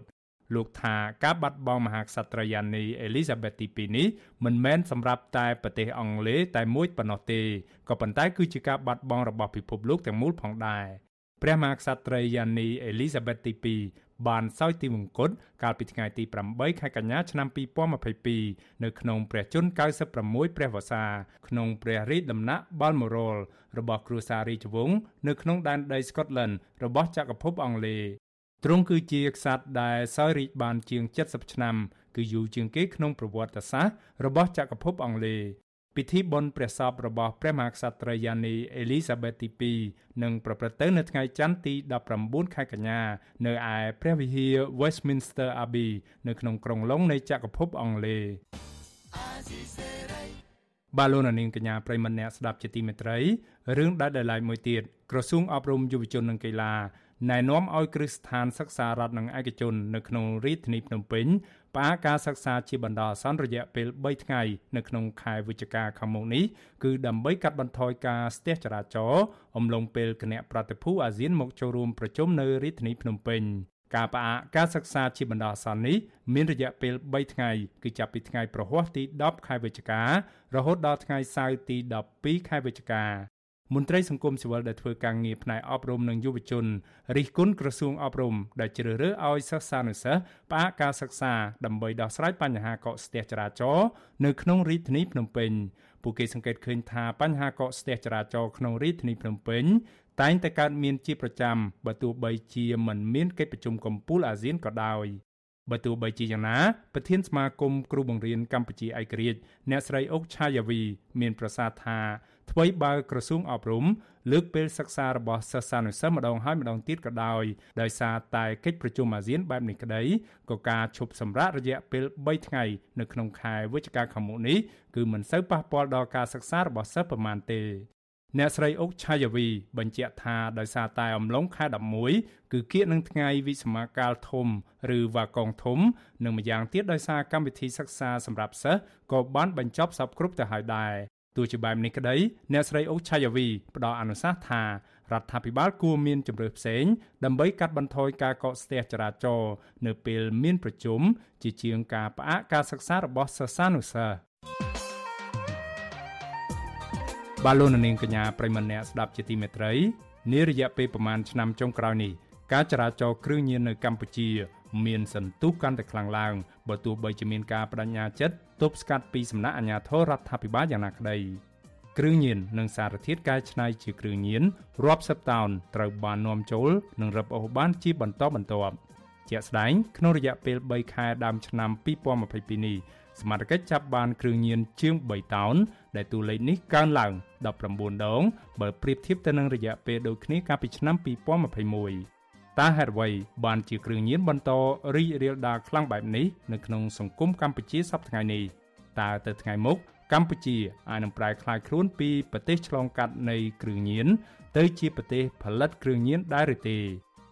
លោកថាការបាត់បង់មហាក្សត្រីយ៉ានីអេលីសាបេតទី2នេះមិនមែនសម្រាប់តែប្រទេសអង់គ្លេសតែមួយប៉ុណ្ណោះទេក៏ប៉ុន្តែគឺជាការបាត់បង់របស់ពិភពលោកទាំងមូលផងដែរព្រះមហាក្សត្រីយ៉ានីអេលីសាបេតទី2 បានសោយទីវង្គតកាលពីថ្ងៃទី8ខែកញ្ញាឆ្នាំ2022នៅក្នុងព្រះជន្ម96ព្រះវស្សាក្នុងព្រះរាជដំណាក់ Balmoral របស់គ្រួសាររាជវង្សនៅក្នុងដែនដី Scotland របស់ចក្រភពអង់គ្លេសទ្រង់គឺជាក្សត្រដែលសោយរាជបានជាង70ឆ្នាំគឺយូរជាងគេក្នុងប្រវត្តិសាស្ត្ររបស់ចក្រភពអង់គ្លេស ពិធីបុណ្យព្រះសពរបស់ព្រះមហាក្សត្រីយ៉ានីអេលីសាបេតទី2នឹងប្រព្រឹត្តទៅនៅថ្ងៃច័ន្ទទី19ខែកញ្ញានៅឯព្រះវិហារ Westminster Abbey នៅក្នុងក្រុងឡុងនៃចក្រភពអង់គ្លេសបាឡូណានីងកញ្ញាប្រិមម្នាក់ស្ដាប់ជាទីមេត្រីរឿងដែលដែលឡៃមួយទៀតក្រសួងអប់រំយុវជននិងកីឡាណែនាំឲ្យគ្រឹះស្ថានសិក្សារដ្ឋនិងឯកជននៅក្នុងរាជធានីភ្នំពេញ ផ្អាកការសិក្សាជាបណ្ដោះអាសន្នរយៈពេល3ថ្ងៃនៅក្នុងខែវិច្ឆិកាខាងមុខនេះគឺដើម្បីកាត់បន្ថយការស្ទះចរាចរណ៍អំឡុងពេលគណៈប្រតិភូអាស៊ានមកចូលរួមប្រជុំនៅរាជធានីភ្នំពេញការផ្អាកការសិក្សាជាបណ្ដោះអាសន្ននេះមានរយៈពេល3ថ្ងៃគឺចាប់ពីថ្ងៃប្រហ័សទី10ខែវិច្ឆិការហូតដល់ថ្ងៃសៅរ៍ទី12ខែវិច្ឆិកា មន្ត្រីសង្គមស៊ីវិលដែលធ្វើការងារផ្នែកអប់រំនិងយុវជនរិះគន់ក្រសួងអប់រំដែលជ្រើសរើសឲ្យសិស្សានុសិស្សផ្អាកការសិក្សាដើម្បីដោះស្រាយបញ្ហាកកស្ទះចរាចរណ៍នៅក្នុងរាជធានីភ្នំពេញពួកគេសង្កេតឃើញថាបញ្ហាកកស្ទះចរាចរណ៍ក្នុងរាជធានីភ្នំពេញតែងតែកើតមានជាប្រចាំបើទោះបីជាមិនមានកិច្ចប្រជុំកំពូលអាស៊ានក៏ដោយបើទោះបីជាយ៉ាងណាប្រធានសមាគមគ្រូបង្រៀនកម្ពុជាឯករាជ្យអ្នកស្រីអុកឆាយាវី មានប្រសាសន៍ថា ថ្មីបើក្រសួងអប់រំលើកពេលសិក្សារបស់សិស្សានុសិស្សម្ដងហើយម្ដងទៀតក៏ដោយដោយសារតែកិច្ចប្រជុំអាស៊ានបែបនេះក្តីក៏ការឈប់សម្រាករយៈពេល3ថ្ងៃនៅក្នុងខែវិច្ឆិកាខាងមុខនេះគឺមិនសូវប៉ះពាល់ដល់ការសិក្សារបស់សិស្សប្រមាណទេអ្នកស្រីអុកឆាយាវីបញ្ជាក់ថាដោយសារតែអំឡុងខែ11គឺគៀកនឹងថ្ងៃវិស្មាកាលធំ ឬវ៉ាកងធំ និងម្យ៉ាងទៀតដោយសារកម្មវិធីសិក្សាសម្រាប់សិស្សក៏បានបញ្ចប់សពគ្រប់ទៅហើយដែរ ទោះជាបែបនេះក្តីអ្នកស្រីអុកឆាយាវីផ្ដល់អនុសាសន៍ថារដ្ឋាភិបាលគួរមានជំរើសផ្សេងដើម្បីកាត់បន្ថយការកកស្ទះចរាចរណ៍នៅពេលមានប្រជុំជាជាងការផ្អាកការសិក្សារបស់សិស្សានុសិស្សបាឡូននាងកញ្ញាប្រិមម្នាក់ស្ដាប់ជាទីមេត្រីនារយៈពេលប្រមាណឆ្នាំចុងក្រោយនេះការចរាចរណ៍គ្រឿងញៀននៅកម្ពុជា មានសន្ទុះកាន់តែខ្លាំងឡើងបើទោះបីជាមានការបដិញ្ញាចិត្តទប់ស្កាត់ពីសំណាក់អាជ្ញាធររដ្ឋាភិបាលយ៉ាងណាក្តីគ្រឿងញៀននិងសារធាតុកែច្នៃជាគ្រឿងញៀនរាប់សិបតោនត្រូវបាននាំចូលនិងរឹបអូសបានជាបន្តបន្ទាប់ជាក់ស្ដែងក្នុងរយៈពេល3ខែដើមឆ្នាំ2022នេះសមាជិកចាប់បានគ្រឿងញៀនជាង3តោនដែលតួលេខនេះកើនឡើង19ដងបើប្រៀបធៀបទៅនឹងរយៈពេលដូចគ្នាកាលពីឆ្នាំ2021 តើហេតុអ្វីបានជាគ្រឿងញៀនបន្តរីករាលដាលខ្លាំងបែបនេះនៅក្នុងសង្គមកម្ពុជាសប្តាហ៍នេះតើទៅថ្ងៃមុខកម្ពុជាអាចនឹងប្រែក្លាយខ្លួនពីប្រទេសឆ្លងកាត់នៃគ្រឿងញៀនទៅជាប្រទេសផលិតគ្រឿងញៀនដែរឬទេ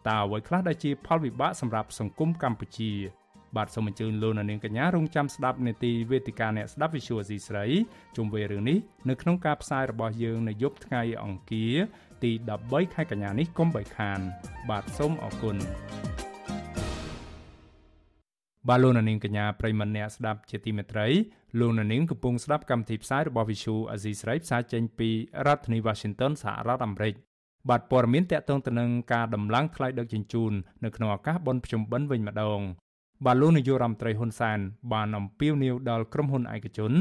តើអ្វីខ្លះដែលជាផលវិបាកសម្រាប់សង្គមកម្ពុជា បាទសូមអញ្ជើញលោកនាងកញ្ញារងចាំស្ដាប់នាទីវេទិកាអ្នកស្ដាប់ Visual C ស្រីជុំវិញរឿងនេះនៅក្នុងការផ្សាយរបស់យើងនៅយប់ថ្ងៃអង្គារ ទី13ខែកញ្ញានេះកុំបីខាន បាទសូមអរគុណបាទលោកនាងកញ្ញាប្រិមម្នាក់ស្ដាប់ជាទីមេត្រីលោកនាងកំពុងស្ដាប់កម្មវិធីផ្សាយរបស់ Visual Asia ស្រីផ្សាយចេញពីរដ្ឋធានី Washington សហរដ្ឋអាមេរិកបាទព័ត៌មានតកតងទៅនឹងការដំឡើងថ្លៃដឹកជញ្ជូននៅក្នុងឱកាសបុណ្យភ្ជុំបិណ្ឌវិញម្ដង បាទលោកនាយករដ្ឋមន្ត្រីហ៊ុនសែនបានអំពាវនាវដល់ក្រុមហ៊ុនឯកជន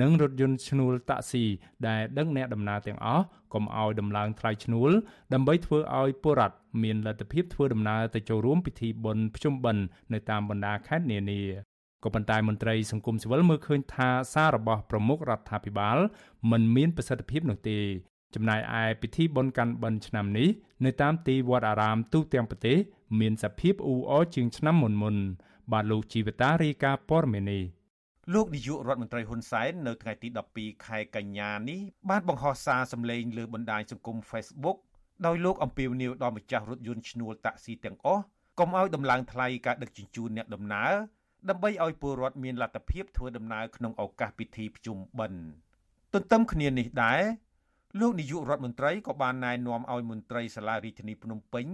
និងរថយន្តឈ្នួលតាក់ស៊ីដែលដឹកអ្នកដំណើរទាំងអស់កុំឲ្យដំឡើងថ្លៃឈ្នួល ដើម្បីធ្វើឲ្យពលរដ្ឋមានលទ្ធភាពធ្វើដំណើរទៅចូលរួមពិធីបុណ្យភ្ជុំបិណ្ឌនៅតាមបណ្ដាខេត្តនានាក៏ប៉ុន្តែមន្ត្រីសង្គមស៊ីវិលមើលឃើញថាសាររបស់ប្រមុខរដ្ឋាភិបាលមិនមានប្រសិទ្ធភាពនោះទេចំណែកឯពិធីបុណ្យកាន់បិណ្ឌឆ្នាំនេះនៅតាមទីវត្តអារាមទូទាំងប្រទេសមានសភាពអ៊ូអរជាងឆ្នាំមុនមុន បាទលោកជីវតារាយការណ៍ព័ត៌មាននេះលោកនាយករដ្ឋមន្ត្រីហ៊ុនសែននៅថ្ងៃទី12ខែកញ្ញានេះបានបង្ហោះសារសម្លេងលើបណ្ដាញសង្គម Facebook ដោយលោកអំពាវនាវដល់ម្ចាស់រថយន្តឈ្នួលតាក់ស៊ីទាំងអស់កុំឲ្យដំឡើងថ្លៃការដឹកជញ្ជូនអ្នកដំណើរដើម្បីឲ្យពលរដ្ឋមានលទ្ធភាពធ្វើដំណើរក្នុងឱកាសពិធីភ្ជុំបិណ្ឌទន្ទឹមគ្នានេះដែរលោកនាយករដ្ឋមន្ត្រីក៏បានណែនាំឲ្យមន្ត្រីសាលារាជធានីភ្នំពេញ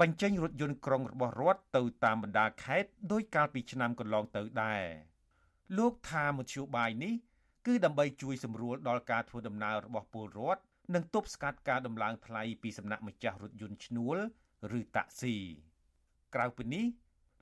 បញ្ចេញរថយន្តក្រុងរបស់រដ្ឋទៅតាមបណ្ដាខេត្តដោយកាលពីឆ្នាំកន្លងទៅដែរលោកថាមធ្យោបាយនេះគឺដើម្បីជួយសម្រួលដល់ការធ្វើដំណើររបស់ពលរដ្ឋនិងទប់ស្កាត់ការដំឡើងថ្លៃពីសំណាក់ម្ចាស់រថយន្តឈ្នួលឬតាក់ស៊ីក្រៅពីនេះ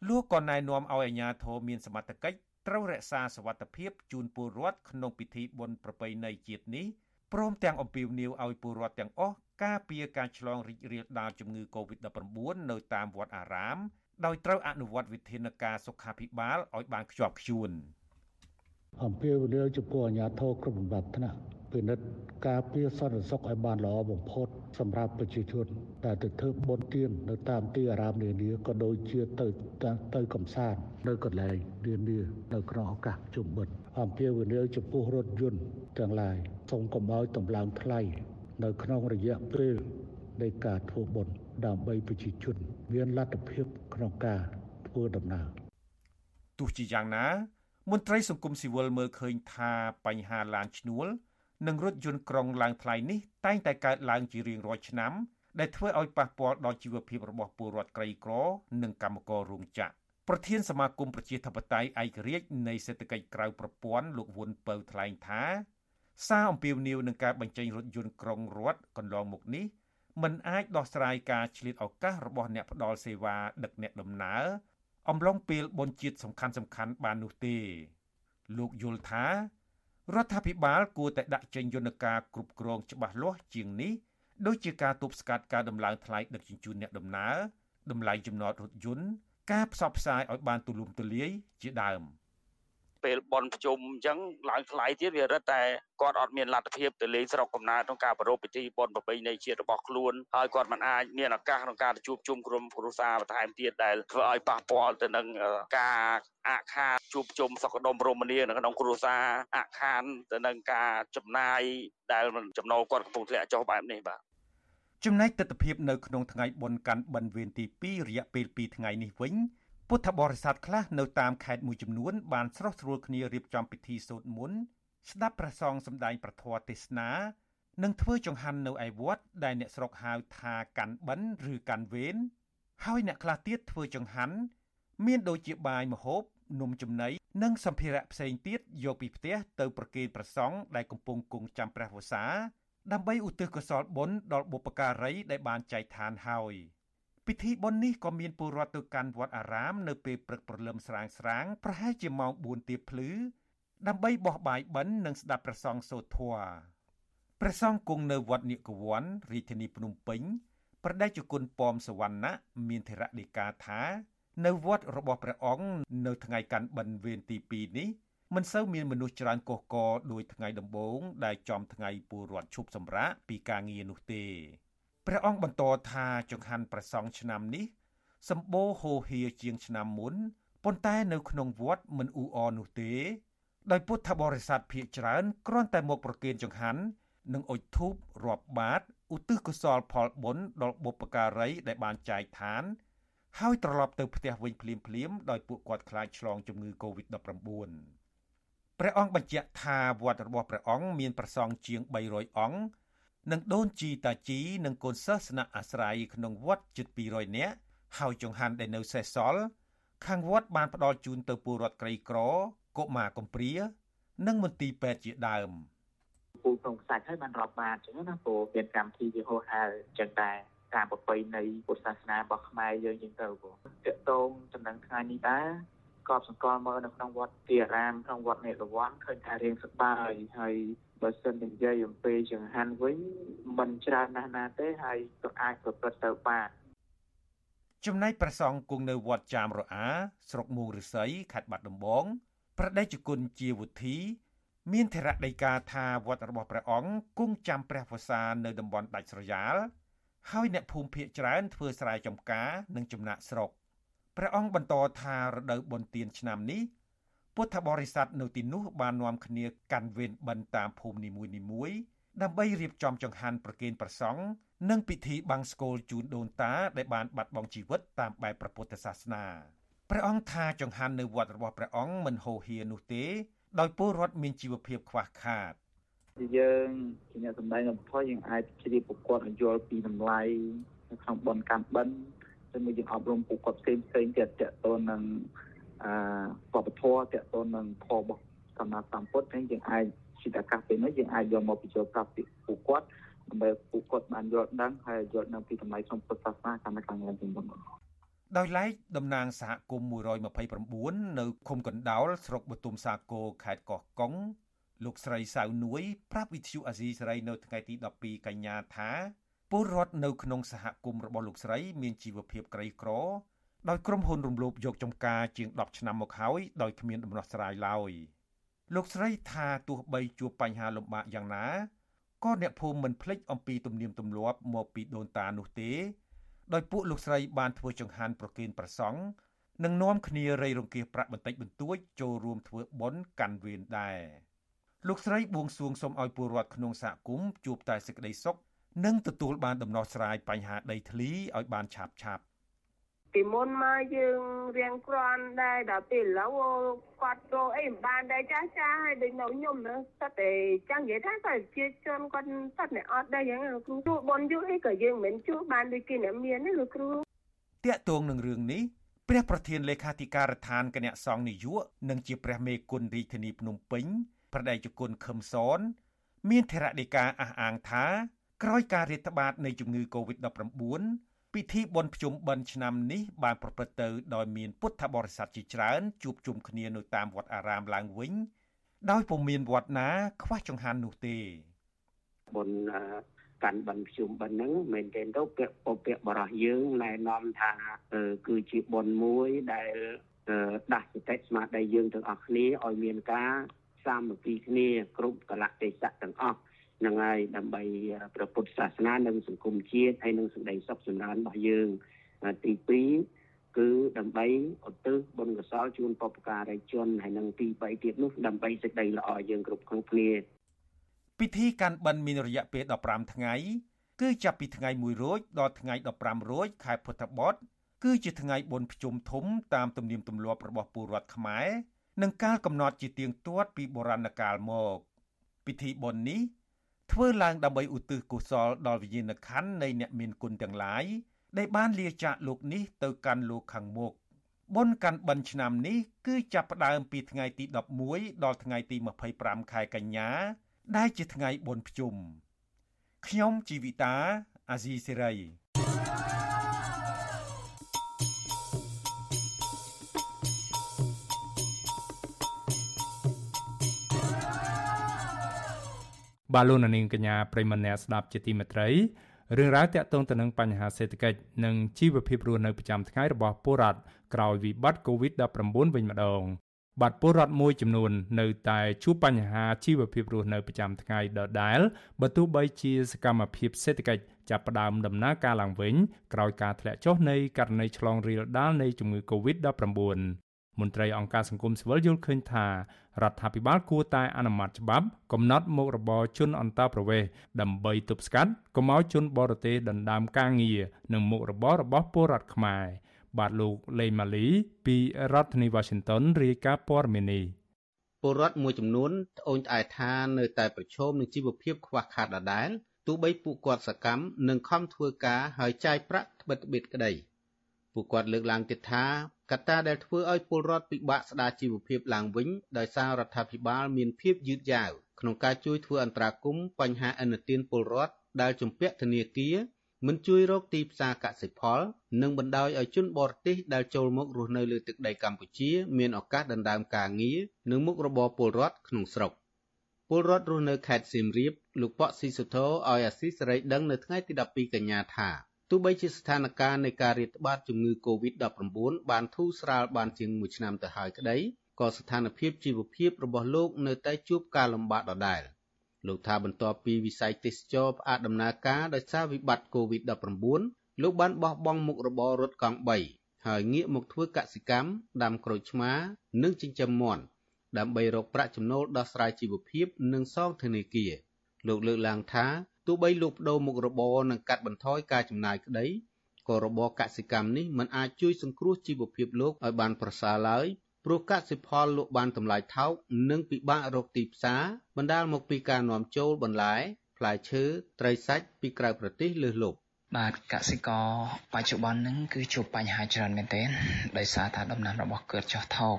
លោកក៏ណែនាំឲ្យអាជ្ញាធរមានសមត្ថកិច្ចត្រូវរក្សាសវត្ថភាពជូនពលរដ្ឋក្នុងពិធីបុណ្យប្រពៃណីជាតិនេះព្រមទាំងអំពាវនាវឲ្យពលរដ្ឋទាំងអស់ ការពារការឆ្លងរីករាលដាលជំងឺ Covid-19 នៅតាមវត្តអារាម ដោយត្រូវអនុវត្តវិធានការសុខាភិបាលឲ្យបានខ្ជាប់ខ្ជួនអំពាវនាវចំពោះអាជ្ញាធរគ្រប់បំណត់ថ្នាក់ពិនិត្យការពារសន្តិសុខឲ្យបានល្អបំផុតសម្រាប់ប្រជាជនដែលទៅធ្វើបុណ្យទាននៅតាមទីអារាមនានាក៏ដូចជាទៅទៅកំសាន្តនៅកន្លែងនានានៅក្នុងឱកាសជុំបិណ្ឌអំពាវនាវចំពោះរថយន្តទាំងឡាយសូមកុំឲ្យតម្លើងថ្លៃ នៅក្នុងរយៈពេលនៃការធ្វើបុណ្យដើម្បីប្រជាជនមានលទ្ធភាពក្នុងការធ្វើដំណើរទោះជាយ៉ាងណា មន្ត្រីសង្គមស៊ីវិលមើលឃើញថាបញ្ហាឡានឈ្នួល និងរថយន្តក្រុងឡើងថ្លៃនេះតែងតែកើតឡើងជារៀងរាល់ឆ្នាំដែលធ្វើឲ្យប៉ះពាល់ដល់ជីវភាពរបស់ពលរដ្ឋក្រីក្រ និងកម្មកររោងចក្រប្រធានសមាគមប្រជាធិបតេយ្យឯករាជ្យនៃសេដ្ឋកិច្ចក្រៅប្រព័ន្ធលោកវុនពៅថ្លែងថា សារអំពាវនាវនឹងការបញ្ចេញរថយន្តក្រុងរដ្ឋកន្លងមកនេះมันអាចដោះស្រាយការឆ្លៀតឱកាសរបស់អ្នកផ្ដល់សេវាដឹកអ្នកដំណើរអំឡុងពេលបុណ្យជាតិសំខាន់សំខាន់បាននោះទេ លោកយល់ថារដ្ឋាភិបាលគួរតែដាក់ចេញយន្តការគ្រប់គ្រងច្បាស់លាស់ជាងនេះដូចជាការទប់ស្កាត់ការដំឡើងថ្លៃដឹកជញ្ជូនអ្នកដំណើរតម្លៃចំណតរថយន្តការផ្សព្វផ្សាយឲ្យបានទូលំទូលាយជាដើម។ ពេលបនប្រជុំអញ្ចឹងឡើងថ្លៃទៀតវារឹតតែគាត់អត់មានលទ្ធភាពទៅលេងស្រុកកំណើតក្នុងការប្រារព្ធពិធីបនប្រពៃណីជាតិរបស់ខ្លួនហើយគាត់មិនអាចមានឱកាសក្នុងការជួបជុំក្រុមគ្រួសារបន្ថែមទៀតដែលធ្វើឲ្យប៉ះពាល់ទៅនឹងការអាខានជួបជុំសុខដុមរមនានៅក្នុងគ្រួសារអាខានទៅនឹងការចំណាយដែលចំណូលគាត់កំពុងធ្លាក់ចុះបែបនេះបាទចំណែកទស្សនវិជ្ជានៅក្នុងថ្ងៃបុណ្យកាន់បិណ្ឌវេនទី2រយៈពេល2ថ្ងៃនេះវិញ ពុទ្ធបរិស័ទខ្លះនៅតាមខេត្តមួយចំនួនបានស្រស់ស្រួលគ្នារៀបចំពិធីសូត្រមន្តស្ដាប់ព្រះសង្ឃសម្ដែងប្រធមទេសនានិងធ្វើចង្ហាន់នៅឯវត្តដែលអ្នកស្រុកហៅថាកាន់បិណ្ឌឬកាន់វេនហើយអ្នកខ្លះទៀតធ្វើចង្ហាន់មានដូចជាបាយម្ហូបនំចំណីនិងសម្ភារៈផ្សេងទៀតយកពីផ្ទះទៅប្រគេនព្រះសង្ឃដែលកំពុងគង់ចាំព្រះវស្សាដើម្បីឧទ្ទិសកុសលបុណ្យដល់បុព្វការីដែលបានចែកឋានហើយ។ ពិធីបុណ្យនេះក៏មានពលរដ្ឋទៅកាន់វត្តអារាមនៅពេលព្រឹកព្រលឹមស្រាងស្រាងប្រហែលជាម៉ោង4ទៀបភ្លឺដើម្បីបោះបាយបិណ្ឌនិងស្ដាប់ព្រះសង្ឃសូត្រធម៌ព្រះសង្ឃគង់នៅវត្តនិកវ័នរាជធានីភ្នំពេញប្រដេជគុណប៉មសវណ្ណៈមានធរៈដីកាថានៅវត្តរបស់ព្រះអង្គនៅថ្ងៃកាន់បិណ្ឌវេនទី2នេះមិនសូវមានមនុស្សច្រើនកុះករដោយថ្ងៃដំបូងដែលចំថ្ងៃពលរដ្ឋឈប់សម្រាកពីការងារនោះទេ ព្រះអង្គបន្តថាចង្ហាន់ប្រសង់ឆ្នាំនេះសម្បូរហូរហៀជាងឆ្នាំមុនប៉ុន្តែនៅក្នុងវត្តមិនអ៊ូអរនោះទេ ដោយពុទ្ធបរិស័ទភាគច្រើនគ្រាន់តែមកប្រគេនចង្ហាន់និងអុជធូបរាប់បាតឧទ្ទិសកុសលផលបុណ្យដល់បុព្វការីដែលបានចែកឋាន ហើយត្រឡប់ទៅផ្ទះវិញភ្លាមៗដោយពួកគាត់ខ្លាចឆ្លងជំងឺ Covid-19 ព្រះអង្គបញ្ជាក់ថាវត្តរបស់ព្រះអង្គមានប្រសង់ជាង300អង្គ និងដូនជីតាជីនិងកូនសិស្សស្នាក់អាស្រ័យក្នុងវត្តជិត200នាក់ហើយចង្ហាន់ដែលនៅសេសសល់ខាងវត្តបានផ្ដល់ជូនទៅពលរដ្ឋក្រីក្រកុមារកំព្រា និងមន្ទីរពេទ្យជាដើមពូក្នុងខ្សាច់ហើយបានរាប់បានអញ្ចឹងណាព្រោះមានកម្មវិធីជាហោហែអញ្ចឹងដែរការប្រពៃណីពុទ្ធសាសនារបស់ខ្មែរយើងចឹងទៅបងតកតងចំណងថ្ងៃនេះដែរក៏សង្កល់មើលនៅក្នុងវត្តទីអារាមក្នុងវត្តនេរវ័នឃើញថារៀងសប្បាយហើយ បើសិននិយាយអំពីចង្ហាន់វិញមិនច្រើនណាស់ណាទេហើយក៏អាចប្រព្រឹត្តទៅបានចំណែកព្រះសង្ឃគង់នៅវត្តចាមរអាស្រុកមួងរិស័យខេត្តបាត់ដំបងប្រដេជគុណជាវុធី មានធរៈដីកាថាវត្តរបស់ព្រះអង្គគង់ចាំព្រះវស្សានៅតំបន់ដាច់ស្រយាលហើយអ្នកភូមិភាគច្រើនធ្វើស្រែចម្ការនិងចំណាក់ស្រុកព្រះអង្គបន្តថារដូវបុណ្យទានឆ្នាំនេះ ពុទ្ធបរិស័ទនៅទីនោះបាននាំគ្នាកាន់វេនបិណ្ឌតាមភូមិនីមួយៗដើម្បីរៀបចំចង្ហាន់ប្រគេនព្រះសង្ឃនិងពិធីបង្សុកូលជូនដូនតាដែលបានបាត់បង់ជីវិតតាមបែបព្រះពុទ្ធសាសនាព្រះអង្គថាចង្ហាន់នៅវត្តរបស់ព្រះអង្គមិនហូរហៀនោះទេ ដោយពលរដ្ឋមានជីវភាពខ្វះខាតយើងជាអ្នកសម្ដែងបំផុសយើងអាចជ្រាបប្រកបយល់ពីតម្លៃនៅក្នុងបនកម្មបិណ្ឌហើយមួយយើងអប់រំពួកគាត់ផ្សេងផ្សេងទៀតតទៅនឹង អឺវប្បធម៌តទៅនឹងធម៌របស់សម្មាសម្ពុទ្ធហើយយើងអាចជាឱកាសពេលនេះយើងអាចយកមកបញ្ចូលប្រាប់ពីពួកគាត់ដើម្បីពួកគាត់បានយល់ដឹងហើយយល់ដឹងពីតម្លៃក្នុងពុទ្ធសាសនាកាន់តែខ្លាំងឡើងជាងមុនដោយឡែកតំណាងសហគមន៍129នៅឃុំកណ្ដោលស្រុកបទុមសាគរខេត្តកោះកុងលោកស្រីសៅនួយប្រាប់វិទ្យុអាស៊ីសេរីនៅថ្ងៃទី12កញ្ញាថាពលរដ្ឋនៅក្នុងសហគមន៍របស់លោកស្រីមានជីវភាពក្រីក្រ ដោយក្រុមហ៊ុនរំលោភយកចំការជាង10ឆ្នាំមកហើយដោយគ្មានដំណោះស្រាយឡើយលោកស្រីថាទោះបីជួបបញ្ហាលំបាកយ៉ាងណាក៏អ្នកភូមិមិនភ្លេចអំពីទំនៀមទម្លាប់មកពីដូនតានោះទេ ដោយពួកលោកស្រីបានធ្វើចង្ហាន់ប្រគេនព្រះសង្ឃនិងនាំគ្នារៃរង្គៀសប្រាក់បន្តិចបន្តួចចូលរួមធ្វើបុណ្យកាន់វេនដែរលោកស្រីបួងសួងសូមឲ្យពលរដ្ឋក្នុងសហគមន៍ជួបតែសេចក្តីសុខនិងទទួលបានដំណោះស្រាយបញ្ហាដីធ្លីឲ្យបានឆាប់ឆាប់ ពីមុនមកយើងរៀងក្រាន់ដែរដល់ពេលឥឡូវគាត់ទៅអីមិនបានដែរចាស់ចាស់ហើយដូចនៅខ្ញុំនោះស្ទតែចាំនិយាយថាគាត់ជាជនគាត់ស្ទតែអត់ដែរយ៉ាងគ្រូជួបនយូរអីក៏យើងមិនជួបបានដូចគេអ្នកមានទេលោកគ្រូតាកតងនឹងរឿងនេះព្រះប្រធានលេខាធិការដ្ឋានគណៈសង្ឃនយោជនិងជាព្រះមេគុណរាជធានីភ្នំពេញប្រដេជគុណខឹមសនមានធរណីកាអះអាងថាក្រោយការរាតត្បាតនៃជំងឺ Covid-19 ពិធីបុណ្យភ្ជុំបិណ្ឌឆ្នាំនេះបានប្រព្រឹត្តទៅដោយមានពុទ្ធបរិស័ទជាច្រើនជួបជុំគ្នានៅតាមវត្តអារាមឡើងវិញ ដោយពុំមានវត្តណាខ្វះចង្ហាន់នោះទេបុណ្យកាន់បិណ្ឌភ្ជុំបិណ្ឌហ្នឹងមែនទេទៅពាក្យពពាក្យបរោះយើងណែនាំថាគឺជាបុណ្យមួយដែលដាស់សតិស្មារតីយើងទាំងអស់គ្នាឲ្យមានការសាមគ្គីគ្នាគ្រប់កលៈទេសៈទាំងអស់ នឹងហើយដើម្បីព្រះពុទ្ធសាសនានិងសង្គមជាតិហើយនិងសេចក្តីសុខចម្រើនរបស់យើងទី2គឺដើម្បីឧទ្ទិសបុណ្យកុសលជូនបុព្វការីជនហើយនិងទី3ទៀតនោះដើម្បីសេចក្តីល្អយើងគ្រប់គ្នាពិធីកាន់បិណ្ឌមានរយៈពេល15ថ្ងៃគឺចាប់ពីថ្ងៃ1រោចដល់ថ្ងៃ15រោចខែពុទ្ធបុត្រគឺជាថ្ងៃបុណ្យភ្ជុំធំតាមទំនៀមទម្លាប់របស់ពលរដ្ឋខ្មែរនិងកាលកំណត់ជាទៀងទាត់ពីបុរាណកាលមក ពិធីបុណ្យនេះ ធ្វើឡើងដើម្បីឧទ្ទិសកុសលដល់វិញ្ញាណក្ខន្ធនៃអ្នកមានគុណទាំងឡាយដែលបានលាចាកលោកនេះទៅកាន់លោកខាងមុខបុណ្យកាន់បិណ្ឌឆ្នាំនេះគឺចាប់ផ្ដើមពីថ្ងៃទី11ដល់ថ្ងៃទី25ខែកញ្ញា ដែលជាថ្ងៃបុណ្យភ្ជុំខ្ញុំជីវិតាអាស៊ីសេរី បាទលោកនាងកញ្ញាប្រិមម្នាក់ស្ដាប់ជាទីមេត្រីរឿងរ៉ាវតាក់ទងទៅនឹងបញ្ហាសេដ្ឋកិច្ចនិងជីវភាពរស់នៅប្រចាំថ្ងៃរបស់ពលរដ្ឋក្រោយវិបត្តិ COVID-19 វិញម្ដងបាទពលរដ្ឋមួយចំនួននៅតែជួបបញ្ហាជីវភាពរស់នៅប្រចាំថ្ងៃដដែលបើទោះបីជាសកម្មភាពសេដ្ឋកិច្ចចាប់ផ្ដើមដំណើរការឡើងវិញក្រោយការធ្លាក់ចុះនៃករណីឆ្លងរាលដាលនៃជំងឺ Covid-19 មន្ត្រីអង្គការសង្គមស៊ីវិលយល់ឃើញថារដ្ឋាភិបាលគួរតែអនុម័តច្បាប់កំណត់មុខរបរជនអន្តោប្រវេសន៍ដើម្បីទប់ស្កាត់កុំឲ្យជនបរទេសដណ្ដើមការងារនិងមុខរបររបស់ពលរដ្ឋខ្មែរបាទលោកលេងម៉ាលីពីរដ្ឋធានី Washington រាយការណ៍ព័ត៌មាននេះពលរដ្ឋមួយចំនួនត្អូញត្អែថានៅតែប្រឈមនឹងជីវភាពខ្វះខាតដដែលទោះបីពួកគាត់សកម្មនិងខំធ្វើការហើយចាយប្រាក់ត្បិតត្បិតក្តី ពួកគាត់លើកឡើងទៀតថាកត្តាដែលធ្វើឲ្យពលរដ្ឋពិបាកស្ដារជីវភាពឡើងវិញដោយសាររដ្ឋាភិបាលមានភាពយឺតយ៉ាវក្នុងការជួយធ្វើអន្តរាគមន៍បញ្ហាអនុទានពលរដ្ឋដែលជំពាក់ធនាគារមិនជួយរកទីផ្សារកសិផល និងបណ្ដោយឲ្យជនបរទេសដែលចូលមករស់នៅលើទឹកដីកម្ពុជាមានឱកាសដណ្ដើមការងារនិងមុខរបរពលរដ្ឋក្នុងស្រុកពលរដ្ឋរស់នៅខេត្តសៀមរាបលោកប៉ក់ស៊ីសុធោឲ្យអាស៊ីសេរីដឹងនៅថ្ងៃទី12កញ្ញាថា ទោះបីជាស្ថានភាពនៃការរាតត្បាតជំងឺ Covid-19 បានធូរស្រាលបានជាង1ឆ្នាំទៅហើយក្តីក៏ស្ថានភាពជីវភាពរបស់លោកនៅតែជួបការលំបាកដដែលលោកថាបន្ទាប់ពីវិស័យទេសចរផ្អាកដំណើរការដោយសារវិបត្តិ COVID-19 លោកបានបោះបង់មុខរបររត់កង់3ហើយងាកមកធ្វើកសិកម្មដាំក្រូចឆ្មា និងចិញ្ចឹមមាន់ដើម្បីរកប្រាក់ចំណូលដោះស្រាយជីវភាពនិងសងធនាគារលោកលើកឡើងថា ទោះបីលោកបដូរមុខរបរនិងកាត់បន្ថយការចំណាយក្តីក៏របរកសិកម្មនេះមិនអាចជួយសង្គ្រោះជីវភាពលោកឲ្យបានប្រសើរឡើយព្រោះកសិផលលក់បានតម្លៃថោកនិងពិបាករកទីផ្សារបណ្ដាលមកពីការនាំចូលបន្លែផ្លែឈើត្រីសាច់ពីក្រៅប្រទេសលើសលប់បាទកសិករបច្ចុប្បន្នហ្នឹងគឺជួបបញ្ហាច្រើនមែនទែនដោយសារថាដំណាំរបស់គាត់ចុះថោក